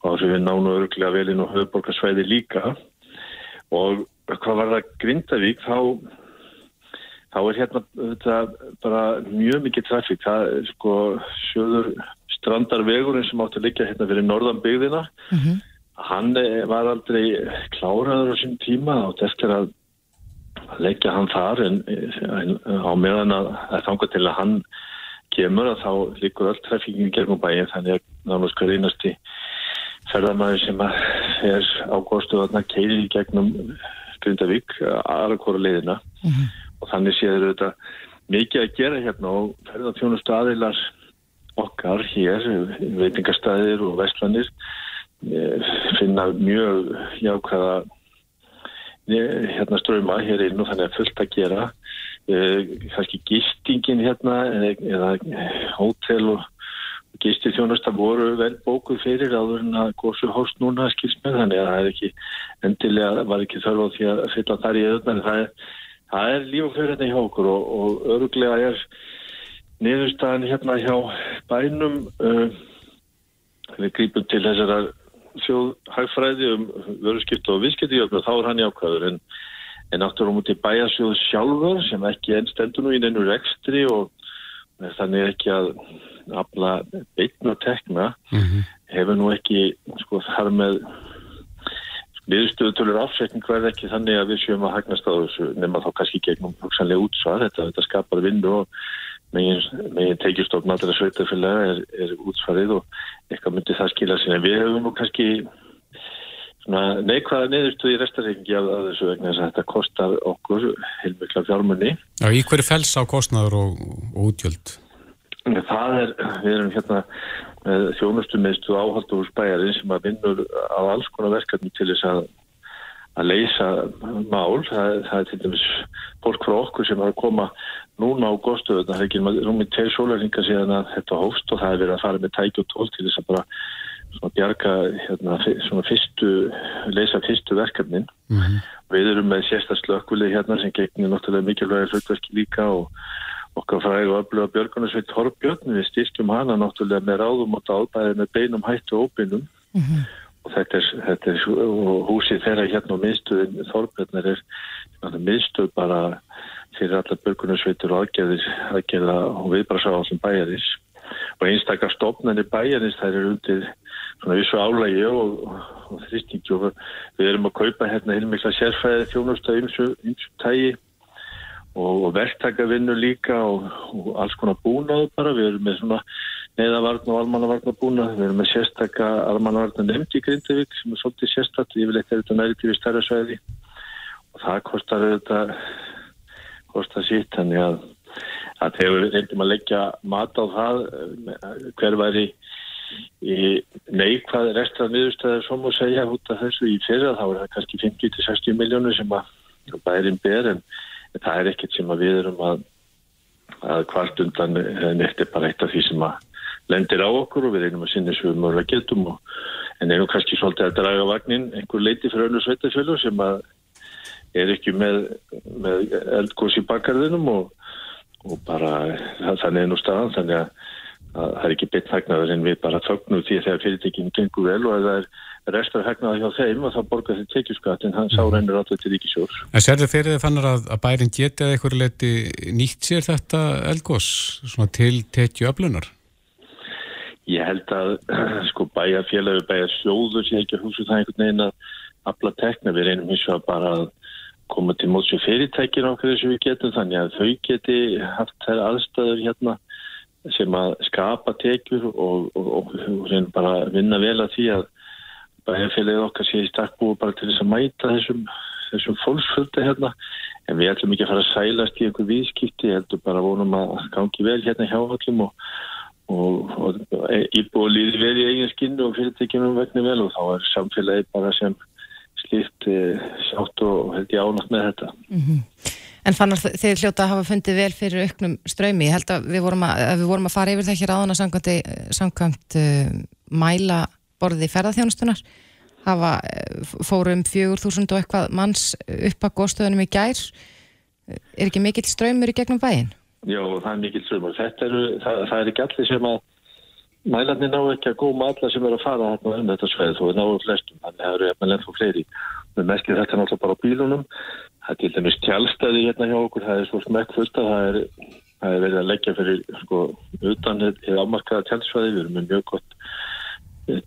og áhrifin nánu örglega velin og höfuborgarsvæði líka. Og hvað var það Grindavík? Þá þá er hérna þetta bara mjög mikið trafík. Það er sko söður strandarvegurinn sem átti að liggja hérna fyrir norðan byggðina hann eh, var aldrei kláraður á sín tíma og þess að leggja hann þar en, en á meðan að það þanga til að hann kemur að þá líkur öll trafíkinn gegnum bæinn þannig að náttúrulega sko reynasti ferðarmæður sem er ágóðstu að hann keiri í gegnum Grindavík aðra hvora leiðina og þannig séður þetta mikið að gera hérna og ferðarþjónustu aðeilar okkar hér, veitingastæðir og vestlanir eh, finna mjög jákvæða eh, hérna ströma hér inn og þannig að fullt að gera. Eh, kannski gistingin hérna eða, hótel og gisti þjónusta voru vel bókuð fyrir áður en að góðsum hóst núna skilst með þannig að það er ekki endilega var ekki þörf á því að fylla þar í öðna en það er, það er líf og fyrir þetta hjá okkur og, og öruglega er niðurstaðan hérna hjá bænum uh, við grípum til þessara þjóðhagfræði um vöruskipta og viðskiptijöfnu þá er hann jákvæður. En, en áttur á múti bæjasjóð sjálfur sem ekki enn stendur nú í neinu rekstri og þannig ekki að afla beitn og tekna hefur nú ekki sko þar með niðurstöðu tölur afsetning verð ekki þannig að við séum að hagnast á þessu nema þá kannski gegnum hugsanlega útsvar þetta, þetta skapar vindu og megin, megin teikjustofn allra sveitafélaga er, er útsvarið og eitthvað myndi það skila sinni. Við hefum nú kannski neikvæða niðurstöðu í restarreikingi af þessu vegna þess að þetta kostar okkur heilmikla fjármunni. Já, í hverju fels á kostnaður og, og útgjöld? Það er, við erum hérna með þjónustu meðstu áhald og spæjarinn sem að vinnur á alls konar verkefni til þess að að leysa mál. Það, það er til dæmis fólk frá okkur sem har koma núna á góðstöðu. Það er ekki rúmið tveir sólarringa síðan að þetta hófst og það er verið að fara með tæki og tól til þess að bara svona bjarga hérna, svona fyrstu, leysa fyrstu verkefnin. Við erum með sérstaslökkvili hérna sem gegnir náttúrulega mikilvægi hlutverki líka og okkar fræði og öfluga Björgunarsveit Torbjörn, við styrkjum hana náttúrulega með ráðum og dálbæði með beinum hættu og óbeinum. Og þetta er, þetta er húsið þeirra hérna og miðstöðin Þorbjörn er miðstöð bara fyrir allar Björgunarsveitur og aðgerðir, aðgerða og viðbrasáðum bæjarins. Og einstakar stofnarnir bæjarins þær eru undir svona vissu álægi og, og, þrýstingi og við erum að kaupa hérna heilmikla sérfæði þjónustu ymsu tægi og, og verktakavinnu líka og, og alls konar búnað bara, við erum með svona neðavarn og almannavarn búnað, við erum með sérstaka almannavarn nefnd í Grindavík sem er svolítið sérstatt, yfirleitt er þetta næri til í stærra svæði. Og það kostar þetta kostar sitt, þannig að að þegar við reyndum að leggja mat á það hver væri í neikvað restra miðurstæðar som að segja út af þessu. Í fyrra þá er það kannski 50-60 miljónur sem að bærin ber en það er ekkert sem við erum að, að hvart undan en þetta er bara eitt af því sem að lendir á okkur og við reynum að sinni sem við mörgulega getum og, en erum kannski svolítið að draga vagnin einhver leiti fyrir önnur sveitafjölu sem að er ekki með, með eldgós í bakgarðinum og, og bara þannig er nú staðan þannig að, að það er ekki beitt hagnaður en við bara þögnum því þegar fyrirtekin gengur vel og ef það er restur hagnaður hjá þeim og þá borgar þeir tekjuskatt en hann sá reynir alltaf til ríkisjórs. En sérðu fyrir þið fannar að, að bærin geti að einhverju leiti nýtt sér þetta svona til tekju öflunar? Ég held að sko bæjarfélagi, bæjarsjóður sé ekki að hugsa það einhvern veginn að afla tekna. Við reynum hins vegar bara að koma til móts við fyrirtækir okkur þess að við getum þannig að þau geti haft þær aðstæður hérna sem að skapa tekjur og, og, og, og bara vinna vel að því að bæjarfélagið okkar sé í stakkbúi bara til þess að mæta þessum, þessum fólksfölda hérna en við ætlum ekki að fara að sælast í einhver viðskipti, ég heldur bara vonum að gangi vel hérna hjá öllum og íbúið líði vel í eigin skinnu og fyrirtekjunum vegna vel og þá er samfélagi bara sem slíkt e, sjátt og held ég ánægt með þetta. En fannar þeir hljóta að hafa fundið vel fyrir auknum ströymi. Ég held að við vorum að, að, við vorum að fara yfir það hér áðan að samkvæmt, uh, mæla borðið ferðarþjónustunar hafa uh, fórum 4.000 og eitthvað manns upp að góðstöðunum í gær. Er ekki mikill ströymur í gegnum bæinn? Já, það er mikill strömmur. Þetta eru, það, það er ekki allir sem að mælarnir ná ekki að góma alla sem eru að fara hérna um þetta sveið og náðu flestum, þannig að það eru eftir fleiri. Við merkir þetta náttúrulega bara á bílunum. Það er til dæmis tjálstæði hérna hjá okkur, það er svo smekkfullt að það er, það er verið að leggja fyrir sko utan eða ámarkaða tjálsvæði, við erum með mjög gott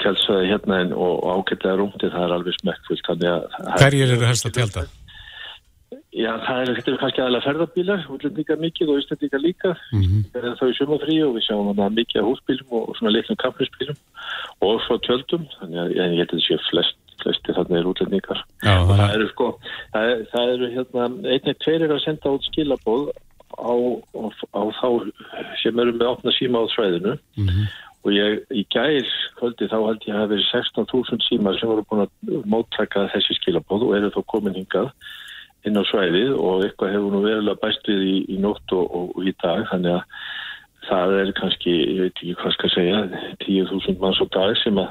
tjálsvæði hérna en, og, ágætlega rúmdi, það er alveg smekkfullt. þannig að- Hverjir eru helst að tjálta? Já, það er, þetta kannski aðalega ferðarbílar, útlendingar mikið og íslendingar líka. Mm -hmm. Það er þá í sumafrí og við sjáum að mikið húsbílum og, svona litlum kampnisbílum og svo tjöldum. Þannig að ég held að þetta sé flest, flesti þarna er útlendingar. Já, Og það það eru sko, það, það eru hérna, einnig tveir eru að senda út skilabóð á, á, á þá sem eru með opna síma á svæðinu Mhm. og ég í gær kvöldi þá held ég að hafa verið 16.000 símar sem voru búin að móttaka þessi skilabóð og eru þá komin hingað inn á svæðið og eitthvað hefur nú verulega bæst við í, í nótt og, og, og í dag þannig að það er kannski, ég veit ekki hvað skal segja 10.000 manns á dag sem að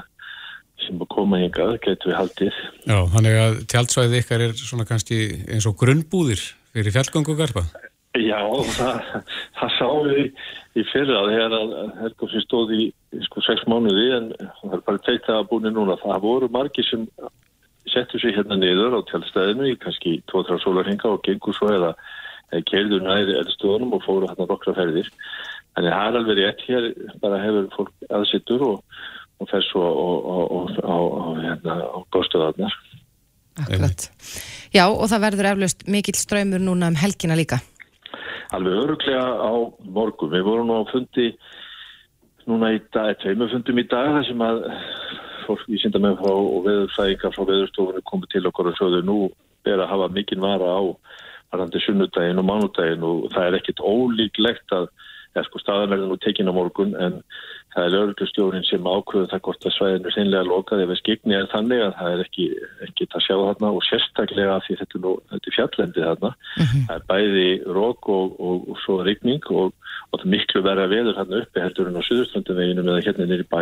sem að koma hingað, getur við haldið Já, þannig að tjaldsvæðið ykkar er svona kannski eins og grunnbúðir fyrir fjallgöngu garpa. Já, það, það sáum við í, fyrra þegar að Helgófsson stóð í sko sex mánuði en það er bara teitt að búinu núna. Það voru margir sem settu sig hérna niður á tjálstæðinu í kannski 2-3 sólarhinga og gengur svo eða, keirður næri eldstöðunum og fóru hérna nokkra ferðir. Þannig að það er alveg rétt hér bara hefur fólk aðsittur og, og á, á, hérna, á góðstöðarnar. Akkurat. Já, og það verður eflaust mikill ströymur núna um helgina líka. alveg öruglega á morgun. Við vorum nú á fundi núna í dag, tveimur fundum í dag þar sem að fólk í sindamenn frá og veðurfæðingar frá veðurstofunni komið til okkur og sjóðu nú er að hafa mikinn vara á varandi sunnudaginn og mánudaginn og það er ekkit ólíklegt að eða sko staðan verður nú tekin á morgun en það er örglustjórin sem ákveður það hvort að svæðinu er seinlega lokað ef að skikni er þannig að það er ekki, ekki að sjá þarna og sérstaklega því þetta nú, þetta er fjallendið þarna. Það er bæði rók og, og, og svo rigning og, og það er miklu verða veður þarna uppi heldur en á Suðurströndinveginu eða hérna nýri bæ.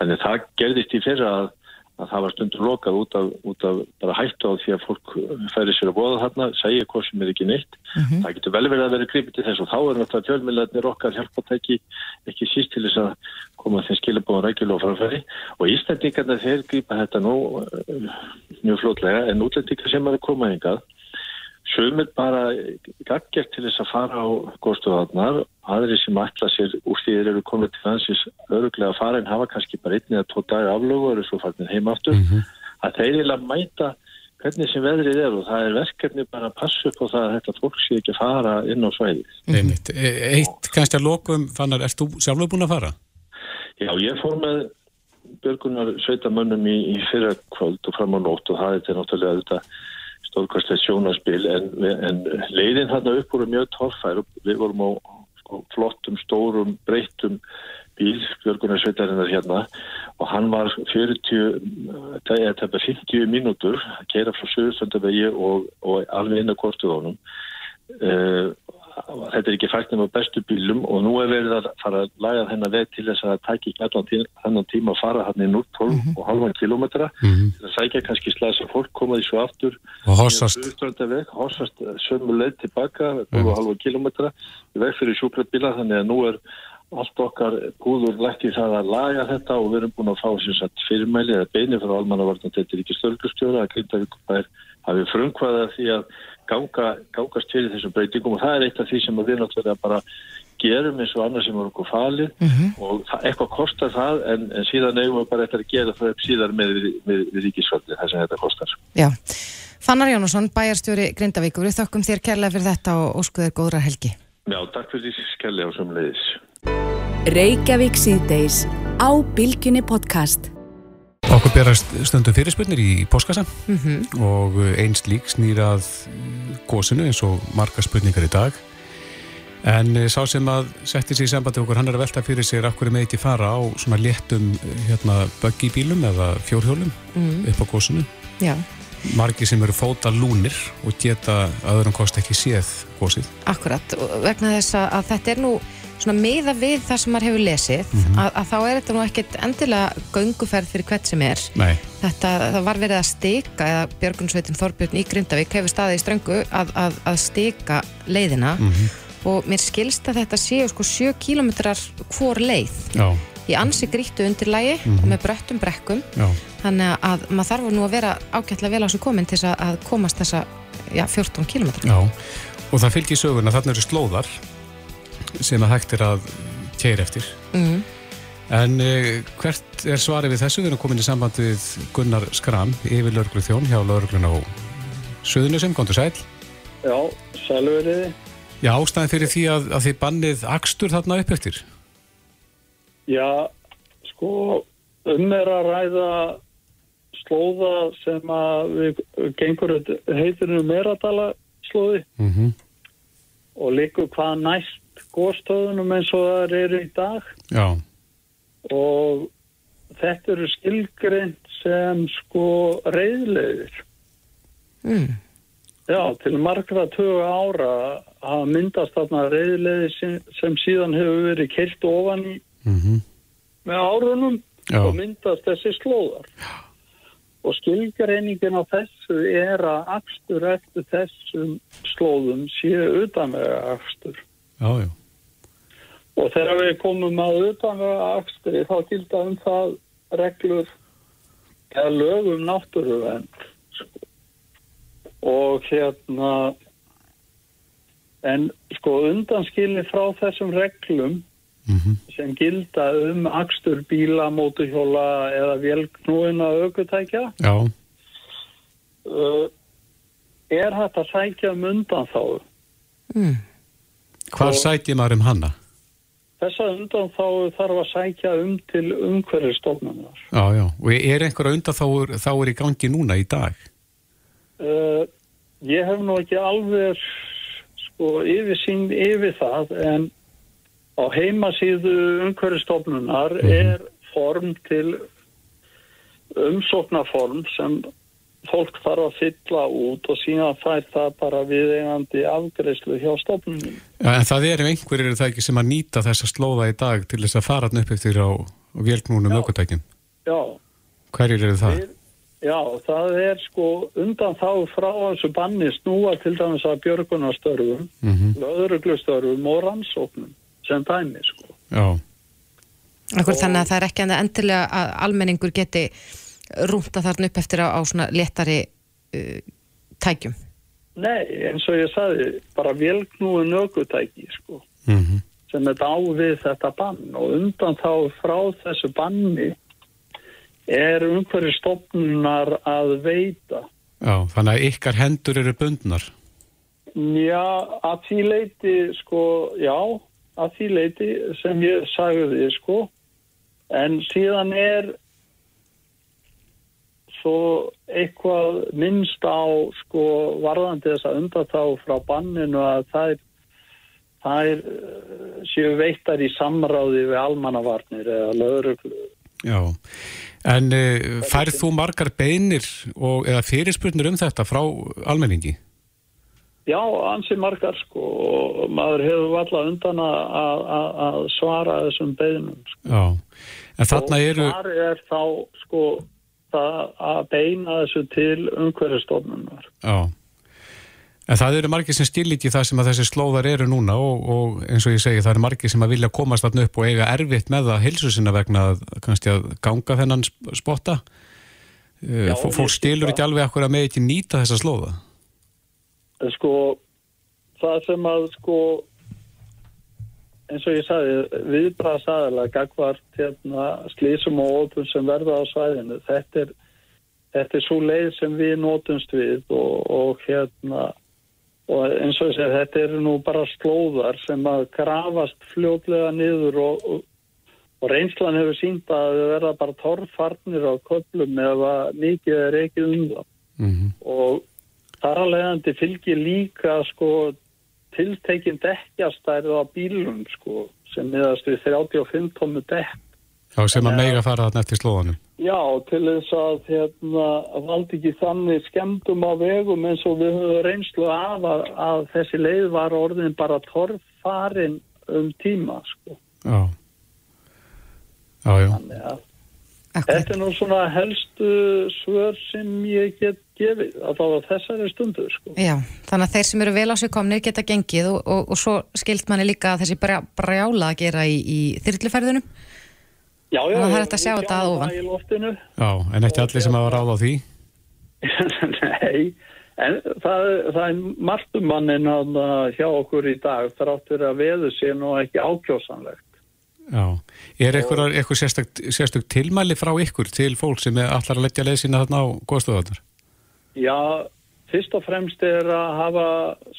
Þannig að það gerðist í fyrra að að það var stundur lokað út af, út af bara hættu á því að fólk færi sér að bóða þarna, segja hvað sem er ekki neitt. Það getur vel verið að vera gripið til þess og þá er náttúrulega fjölmiðlarnir okkar hjálpatæki ekki síst til þess að koma þeim skilabóðan rækjulega framfæri og Íslandingarna þeir gripa þetta nú uh, mjög flótlega en útlendingar sem er að koma hingað Sumir bara gaggjert til þess að fara á góðstofarnar, aðri sem ætla sér úr því þeir eru komið til landsins öruglega að fara en hafa kannski bara einn eða tvo dagar aflögu og eru svo farnir heim aftur, að þeir vilja mæta hvernig sem veðrið er og það er verkefni bara að passa upp á það að þetta fólk sé ekki að fara inn á svæðið. Einmitt. E- Eitt kannski að lokum, Fannar, erst þú sjálfur búin að fara? Já, ég fór með Björgunar sveitamönnum í, í fyrra kvöld og fram á nótt og það er náttúrulega þetta stórkværslega sjónaspil en, en leiðin þarna upp voru mjög torfær og við vorum á sko, flottum, stórum, breyttum bíl, Björgunar sveitarinnar hérna og hann var 40 það er þetta 50 mínútur að keira frá Suðurstundavegi og, og alveg inn að kortuðónum uh, þetta er ekki fært nema bestu bílum og nú er verið að fara að laga þennan veg til þess að það tæki ekki allan tí- þennan tíma að fara hann í 0,12 og halvan kilometra Mhm. til að sækja kannski slæsa fólk, koma því svo aftur Og hossast. hossast sömu leið tilbaka 12 og halvan kilometra í veg fyrir sjúkrabíla þannig að nú er allt okkar búður lagt í það að laga þetta og við erum búin að fá fyrirmæli eða beini frá almannavartan þetta er ekki stölgustjóra að hafi frumkvæða því að ganga, gangast fyrir þessum breytingum og það er eitt af því sem við náttúrulega bara gerum eins og annað sem er okkur falið og það, eitthvað kostar það en, en síðan eigum við bara eftir að gera það upp síðan með, við, við, við ríkisfalli það sem þetta kostar. Já. Fannar Jónusson, bæjarstjóri Grindavíkur, við þökkum þér kærlega fyrir þetta og óskuðir góðra helgi. Já, takk fyrir því skelli á sömulegis. Reykjavík síðdeis á Bilginni podcast. Okkur berast stundum fyrirspurnir í póskassa Mhm. og eins lík snýrað gósinu eins og marga spurningar í dag. En eh, sá sem að setti sig í sambandi okkur, hann er að velta fyrir sér af hverju með ekki fara á svona léttum hérna, buggy bílum eða fjórhjólum Mm. upp á gósinu. Já, Margi sem eru fóta lúnir og geta að öðrum kost ekki séð gósið. akkurat. Vegna þess að þetta er nú svona miða við það sem maður hefur lesið, Mhm. að, að þá er þetta nú ekkit endilega gönguferð fyrir hvert sem er. Nei. Þetta, það var verið að stika, eða Björgunsveitin Þorbjörn í Grindavík hefur staðið í ströngu að, að, að stika leiðina Mhm. og mér skilst að þetta séu sko 7 kilometrar hvor leið Já, í ansi grýttu undirlægi Mhm. og með bröttum brekkum já, þannig að maður þarf nú að vera ágætlega vel á þessu komin til að- að komast þessa já, 14 kilometra já. Og það fylgir söguna, þarna eru slóðar sem að hægt er að keira eftir. mm. En uh, hvert er svarið við þessu? Við erum komin í samband við Gunnar Skram, yfir lauruglu þjón hjá lauruglun á Suðunusum, kontur sæl. Já, sælveriði. Já, ástæðin fyrir því að, að þið bannið akstur þarna upp eftir. Já, sko, um er að ræða slóða sem að við gengur heitinu Meradala slóði Mm -hmm. og líkur hvað næst góðstöðunum eins og það eru í dag Já, og þetta eru skilgreint sem sko reyðlegir. Mm. Já, til margra tögu ára hafa myndast þarna reyðlegir sem, sem síðan hefur verið keilt ofan í mm með árunum Já. og myndast þessi slóðar. Og skilgreiningin á þessu er að akstur eftir þessum slóðum séu utanvega akstur. já, já. Og þegar við komum að utanvega akstri þá gilda um það reglur eða lögum náttúruvernd. Sko. Og hérna en sko undanskilni frá þessum reglum sem gilda um akstur bíla, mótuhjóla eða vélknúina aukutækja Já, uh, er að sækja um undan þá. Mm. hvar Og- sætið maður um hana? Þessa undan þá þarf að sækja um til umhverfistofnunar. Já, já. Og er einhverja undan þá, þá er í gangi núna í dag? Uh, ég hef nú ekki alveg sko yfirsýn yfir það en á heimasíðu umhverfistofnunar er form til umsóknarform sem fólk þarf að fylla út og síðan fær það bara viðeigandi afgreyslu hjá stofnunum. Já, en það eru einhverjir er það ekki sem að nýta þessa slóða í dag til þess að fara hann upp eftir á vélknúnum aukutækjum. Já, Hverjir eru það? já, það er sko undan þá frá þessu banni snúa til dæmis að björgunarstörfum, Mm -hmm. löðruglustörfum og rannsóknum sem dæmi sko. Já, Akkur þannig að það er ekki endilega að almenningur geti rúnta þarna upp eftir á, á svona léttari uh, tækjum. Nei, eins og ég sagði, bara velknúin ökutæki sko, mm sem er á við þetta bann og undan þá frá þessu banni er umhverju stofnunar að veita. já, þannig að ykkar hendur eru bundnar. Já, að því leiti, sko, já, að því leiti sem ég sagði, sko, en síðan er svo eitthvað minnst á, sko, varðandi þess að undatá frá banninu að þær, þær eh, séu veittar í samráði við almannavarnir eða lögreglu. Já, en uh, færð þú margar beinir og, eða fyrirspurnir um þetta frá almenningi? Já, ansi margar sko og maður hefur valla undan að, svara þessum beðnum sko. Já, en þarna eru, Þar er þá sko það að beina þessu til umhverfistofnunar. já, en það eru margir sem stíl ekki það sem að þessi slóðar eru núna og, og eins og ég segi það eru margir sem að vilja komast þarna upp og eiga erfitt með það hilsu sinna vegna að kannski að ganga þennan sp- spotta. Já, Fólk skil stilur ekki alveg akkur að með ekki nýta þessa slóða. Sko, það sem að sko eins og ég sagði, viðbraðsæðilega gagvart hérna, slísum og ópum sem verða á svæðinu. Þetta er, þetta er svo leið sem við nótumst við og, og hérna og eins og ég segi, þetta eru nú bara slóðar sem að grafast fljótlega niður og, og, og reynslan hefur sínt að þau verða bara torfarnir á köplum eða mikið er ekki um það Mm og þar að leiðandi fylgir líka sko tiltekinn dekkjastærið á bílum sko sem miðast við 35 tómu dekk. Já, sem að meiga fara þarna eftir slóðanum. Já, til þess að hérna valdi ekki þannig skemmtum á vegum eins og við höfum reynslu af að, að þessi leið var orðin bara torfarin um tíma sko. Já. Já, já. Þannig að Þetta er nú svona helstu svör sem ég get gefið að þá að þessari stundu sko. Já, þannig að þeir sem eru vel á sig komnir geta gengið og, og, og svo skilt manni líka að þessi brjá, brjála að gera í, í þyrluferðunum Já, já, að það er hægt að sjá þetta að ofan. það í loftinu. Já, en ekki allir sem hafa ráð á því. Nei, en það, það er margt um mannin að hjá okkur í dag þrátt fyrir að veðu sé nú ekki ákjósanlegt. Já. Er eitthvað, eitthvað sérstök, sérstök tilmæli frá ykkur til fólk sem allar að leggja leið sína þarna á góðstöðarnar? Já, fyrst og fremst er að hafa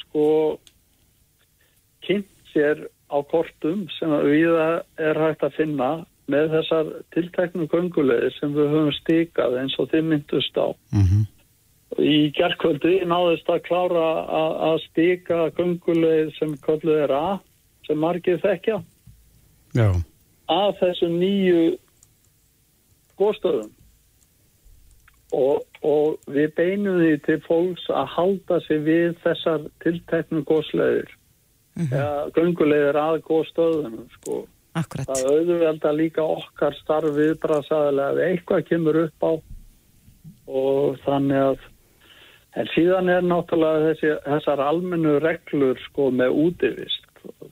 sko kynnt sér á kortum sem við er hægt að finna með þessar tilteknu göngulegir sem við höfum stikað eins og þið myndust á. Mm Í gerðkvöldi náðist að klára að, að stika göngulegir sem kölluð er að, sem margir þekkja, Já. að þessum nýju góðstöðum. Og, og við beinum því til fólks að halda sig við þessar tilteknu góðslegir. Mm -hmm. göngulegir að góðstöðunum, sko. Akkurat. Það auðvelda líka okkar starf viðbrasaðilega ef eitthvað kemur upp á og þannig að en síðan er náttúrulega þessi, þessar almennu reglur sko með útivist.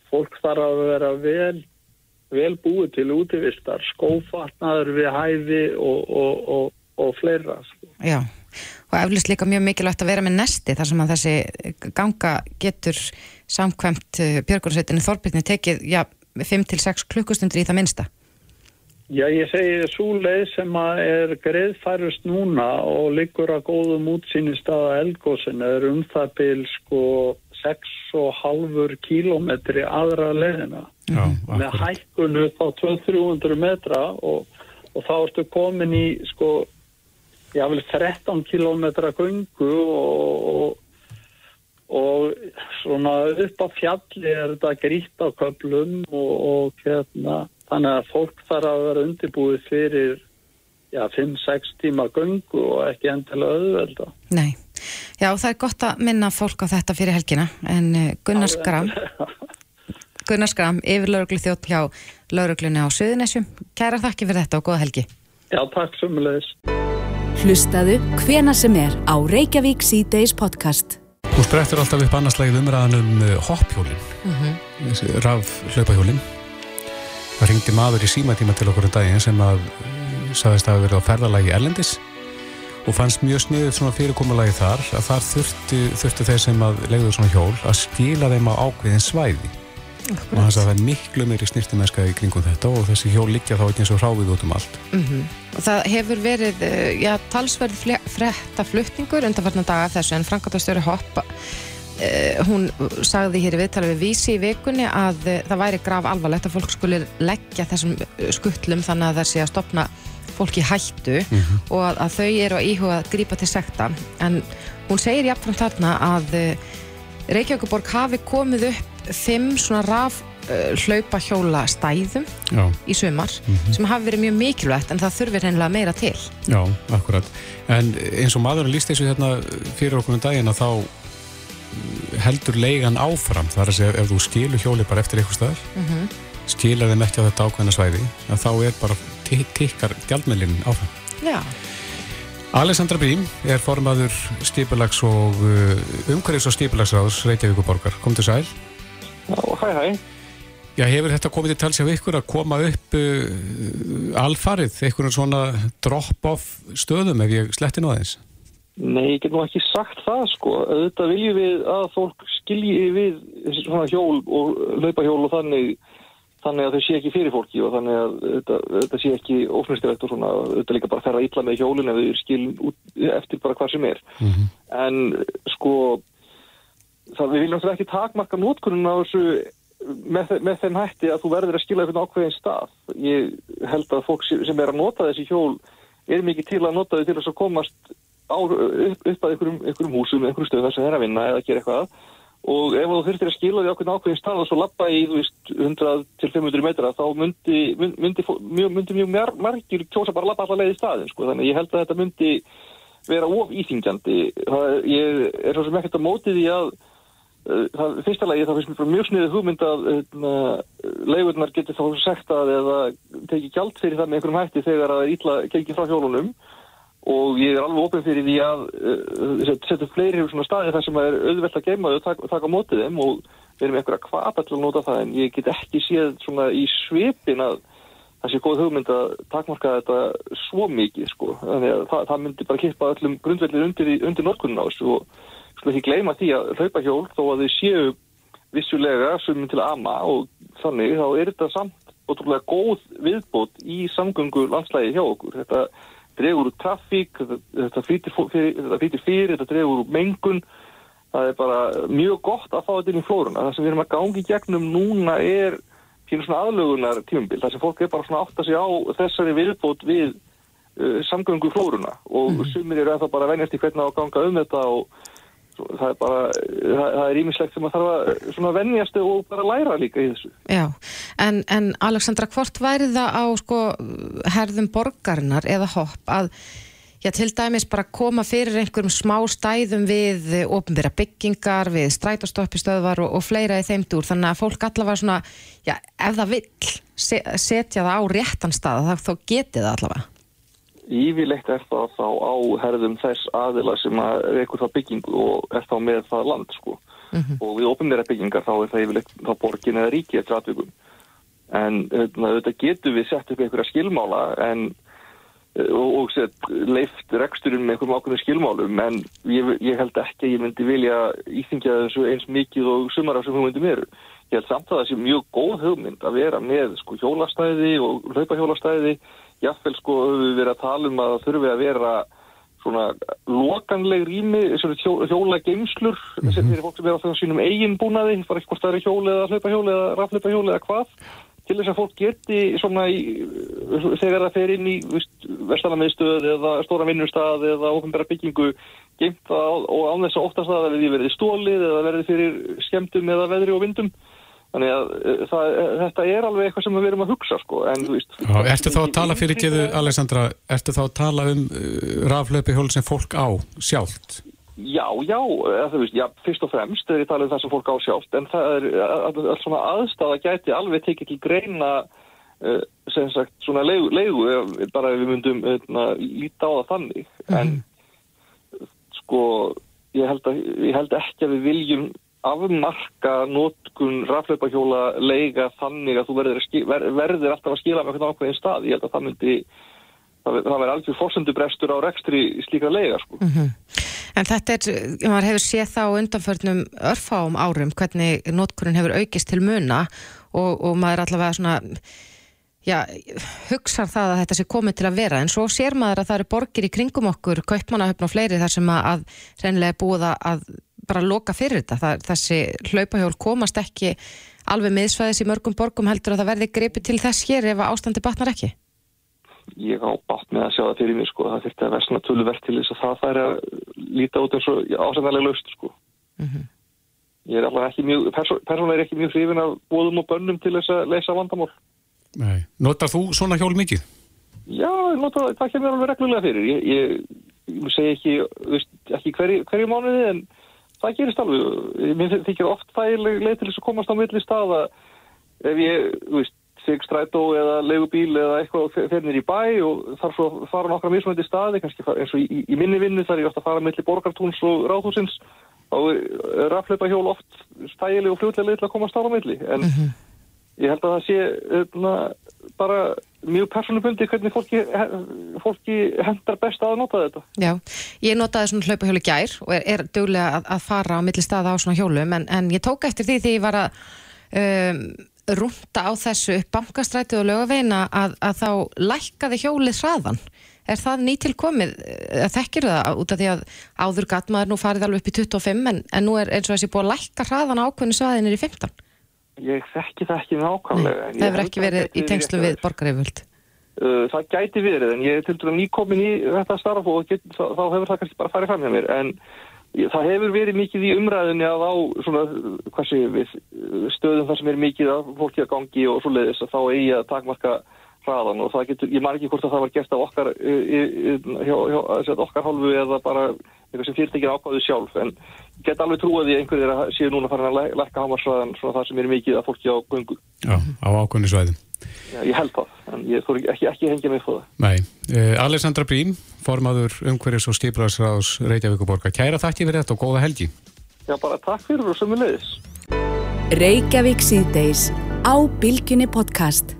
Fólk þarf að vera vel, vel búið til útivistar, skófatnaður við hæfi og, og, og, og fleira. Sko. Já, og eflust líka mjög mikilvægt að vera með nesti þar sem að þessi ganga getur samkvæmt Björgunarsveitinni Þorbirni tekið, já, 5-6 klukkustundir í það minnsta. Já, ég segi svo leið sem að er greiðfærust núna og liggur að góðum útsýnist að elgósin er um það byl sko 6,5 kílómetri aðra leiðina. Já, Með hækkunu þá 200-300 metra og, og þá ertu komin í sko, já vel 13 kílómetra göngu og, og og svona upp á fjalli er þetta grýtt á köplum og, og hérna þannig að fólk þarf að vera undirbúið fyrir já, 5-6 tíma göngu og ekki endilega auðvelda. Nei, já það er gott að minna fólk á þetta fyrir helgina en eh, Gunnar Skram yfir lauruglu þjótt hjá lauruglunni á Suðunesjum Kæra þakki fyrir þetta og góða helgi Já, takk sumulegis. Hlustaðu hvena sem er á Reykjavík C-Days podcast. Þú sprettur alltaf upp annarslægið umræðan um uh, hoppjólin, þessi raf hlaupahjólin. Það ringdi maður í símatíma til okkur um daginn sem að uh, sagðist að hafa verið á ferðalagi Erlendis og fannst mjög sniðið svona fyrirkomulagi þar að þar þurftu, þurftu þeir sem að legðu svona hjól að skila þeim á ákveðin svæði. Og þannig að það er miklu meiri snirtimennska í kringum þetta og þessi hjól liggja þá ekki eins og hráfið út um allt. mm og það hefur verið eh, já, talsverð frétta flutningur undanfarnar daga þessu en Frankáttastöru Hopp uh, hún sagði hér í viðtala við vísi í vikunni að uh, það væri graf alvarlegt að fólk skulle leggja þessum eh, skuttlum þannig að það sé að stopna fólki hættu og að, að þau eru að íhuga að grípa til sekta. En hún segir jafnfram þarna að uh, Reykjavíkuborg hafi komið upp fimm svona raf hlaupa hjóla stæðum Já. í sumar Mhm. sem hafi verið mjög mikilvægt en það þurfir hennilega meira til Já, akkurat. En eins og maðurinn líst þessu hérna fyrir okkur um daginn að þá heldur leigan áfram þar að segja ef þú skilur hjóli bara eftir eitthvað staðar Mhm. skilur þeim ekki á þetta ákveðna svæði að þá er bara ti- tikkar gjaldmeðlinn áfram Já, Alessandra Brím er formaður skipulags og uh, umhverfis og skipulagsráðs Reykjavíkuborgar. Kom til sæl. Já, hæ, hæ. Já, hefur þetta komið til tals hjá ykkur að koma upp uh, alfarið, einhvern svona drop-off stöðum ef ég sletti nú aðeins? Nei, ég get nú ekki sagt það sko. Þetta viljum við að fólk skilji við svona hjól og laupahjól og þannig þannig að þau sé ekki fyrir fólki og þannig að þetta, þetta sé ekki ófnustilegt og svona, þetta líka bara ferða illa með hjólun ef þau skilin út eftir bara hvað sem er. En sko það við viljum náttúrulega ekki takmarka nótkunum á þessu með, með þeim hætti að þú verður að skila einhvern ákveðin stað. Ég held að fólk sem er að nota þessi hjól er mikið til að nota þau til þess að komast á, upp, upp að einhverjum, einhverjum húsum, einhverjum stöðum þar sem þeir eru að vinna eða gera eitthvað og ef þú þurftir að skila því ákveðin ákveðin stað og svo lappa í þú veist, 100 til 500 metra þá myndi, myndi, myndi, myndi mjög mar- margir kjósa bara að lappa allar leið í staðin sko. þannig ég held að þetta myndi vera of íþingjandi það, ég er svo sem ekkert að móti því að það, fyrsta lagi það finnst mér mjög sniðið hugmynd að uh, leigurnar getur þá sektað eða tekið gjald fyrir það með einhverjum hætti þegar að það er illa gengið frá hjólunum. Og ég er alveg opinn fyrir því að uh, setja fleiri svona staði þar sem er auðvelt að geima þau og taka, taka mótið þeim og við erum einhverja kvata til að nota það. En ég get ekki séð svona í svipin að það sé góð hugmynd að takmarka þetta svo mikið sko. Þannig að það, það myndi bara kippa öllum grundvellir undir, undir notkunin á þessu og ekki gleyma því að hlaupahjól þó að þau séu vissulega sumum til ama og þannig þá er þetta samt ótrúlega góð viðbót í samgöngu landslægi hjá okkur. Þetta dregur úr trafík þetta, flýtir fyrir, fyrir, þetta dregur úr mengun. Það er bara mjög gott að fá þetta inn í flóruna. Það sem við erum að gangi gegnum núna er pínu svona aðlögunar tímumbil þar sem fólk er bara svona að átta sig á þessari viðbót við uh, samgöngu flóruna. Og sumir eru ennþá bara að venjast í hvernig á að ganga um þetta og það er bara það, er ímislegt sem að þarf að svona venjast og bara læra líka í þessu já. En, en Alexandra, hvort væri það á sko herðum borgarinnar eða hopp að Já, til dæmis bara koma fyrir einhverjum smá stæðum við ofnbyrra byggingar, við strætostoppistöðvar og, og fleira í þeim dúr, þannig að fólk allavega svona, já, ef það vill se, setja það á réttan stað, þá geti það allavega. Ívilegt er það þá á herðum þess aðila sem að reykur það byggingu og er þá með það land sko. og við opinbæra byggingar þá er það yfirleitt þá borgin eða ríki eftir atvikum en hérna, þetta getur við sett upp einhverja skilmála en eh, og, og sett leift reksturinn með einhverjum ákveðum skilmálum en ég, ég held ekki að ég myndi vilja íþingja þessu eins mikið og sumar af sem hugmyndum eru. Ég held samt að það sé mjög góð hugmynd að vera með sko hjólastæði og hlaupahjólastæði jafnvel sko við verið að tala um að það þurfi að vera svona lokanleg rými, svona hjó, hjóla geimslur sem fyrir fólk sem er á það sínum eigin búnaði, bara ekki hvort það er hjól eða hlaupahjól eða rafhlaupahjól eða hvað til þess að fólk geti svona í, þegar það fer inn í vestalamiðstöð eða stóra vinnustad eða ofnbæra byggingu geimt það og án þess að oftast að það verði verið stólið eða verði fyrir skemmtum eða veðri og vindum þannig að eh, það, þetta er alveg eitthvað sem við erum að hugsa sko en veist Já, ertu þá að tala fyrir geðu, Alessandra, ertu þá að tala um uh, raflöpi hjól sem fólk á sjálft? Já, já, þú veist, já, fyrst og fremst er ég talað um það sem fólk á sjálft, en það er alls svona aðstæða gæti alveg tekið til greina uh, sem sagt svona leigu, leigu bara ef við myndum uh, líta á það þannig, en sko, ég held, að, ég held ekki að við viljum afmarka notkun rafleipahjóla leiga þannig að þú verður, að ski- ver, verður alltaf að skila með eitthvað ákveðin stað, ég held að það myndi það, það verður alveg forsendubrestur á rekstri slíka leiga, sko. En þetta er, maður hefur séð það á undanförnum örfáum árum hvernig notkurinn hefur aukist til muna og, og maður allavega svona já, hugsar það að þetta sé komið til að vera. En svo sér maður að það eru borgir í kringum okkur, kaupmannahöfn og fleiri þar sem að, að reynilega búið að bara loka fyrir þetta. Það, þessi hlaupahjól komast ekki alveg miðsvæðis í mörgum borgum heldur að það verði gripið til þess hér ef að ástandi batnar ekki. ég á bátt með að sjá það fyrir mig sko. það þurfti að vera svona töluvert til þess að það færi að líta út eins og ásæðanlega laust sko. ég er allavega ekki mjög persó, persónulega er ekki mjög hrifin af bóðum og bönnum til þess að leysa vandamál Nei. Notar þú svona hjól mikið? já, ég nota, það kemur alveg reglulega fyrir ég, ég, ég segi ekki, ekki hverju, hverju mánuði en það gerist alveg. Mér þykir oft þægileg leið til þess að komast á milli staða. Ef ég, þú veist, sig strætó eða leigubíl eða eitthvað og nýr í bæ og þarf svo að fara nokkra mismöndi staði, kannski eins og í, í minni vinnu þar ég ofta að fara milli borgartúns og ráðhúsins er rafleipa hjól oft stægileg og fljótlega leið til að komast á milli. En ég held að það sé öfna, bara mjög persónubundi hvernig fólki, fólki hendar best að nota þetta. Já, ég notaði svona hlaupahjóli í gær og er, er duglega að, að fara á milli staða á svona hjólum en, en ég tók eftir því því ég var að um, rúnta á þessu upp bankastrætið og lögaveina að, að þá lækkaði hjólið hraðan. Er það nýtilkomið? Eh, Þekkir það út af því að áður gatt maður nú farið alveg upp í 25 en, en nú er eins og þessi búið að lækka hraðan ákveðinu svaðinir í 15 Ég þekki það ekki nákvæmlega ég Það hefur ekki verið í tengslu við borgaryfjöld Uh, það gæti verið en ég er til dæmis nýkomin í þetta starf og get, þá, þá hefur það kannski bara farið fram hjá mér en ég, það hefur verið mikið í umræðinni að á svona, hvað séum við uh, stöðum þar sem er mikið að fólki að gangi og svo leiðis að þá eigi að takmarka hraðan og það getur, ég man ekki hvort að það var gert á okkar uh, hjá, hjá, hjá, okkar hálfu eða bara eitthvað sem fyrirtækir ákváðu sjálf en ég get alveg trúið að einhverjir að séu núna farin að læ- lækka hámarsraðan svona það sem er mikið að fólki á göngu Já, á ákveðni svæðum. Já, ég held það, en ég þóri ekki, ekki hengja mig fyrir það. Nei. Uh, Alessandra Brím, formaður umhverjus og skiplarsráðs Reykjavíkuborga. Kæra þakki fyrir þetta og góða helgi. Já, bara takk fyrir og sömu leiðis. Reykjavík síðdeis á Bilginni podcast.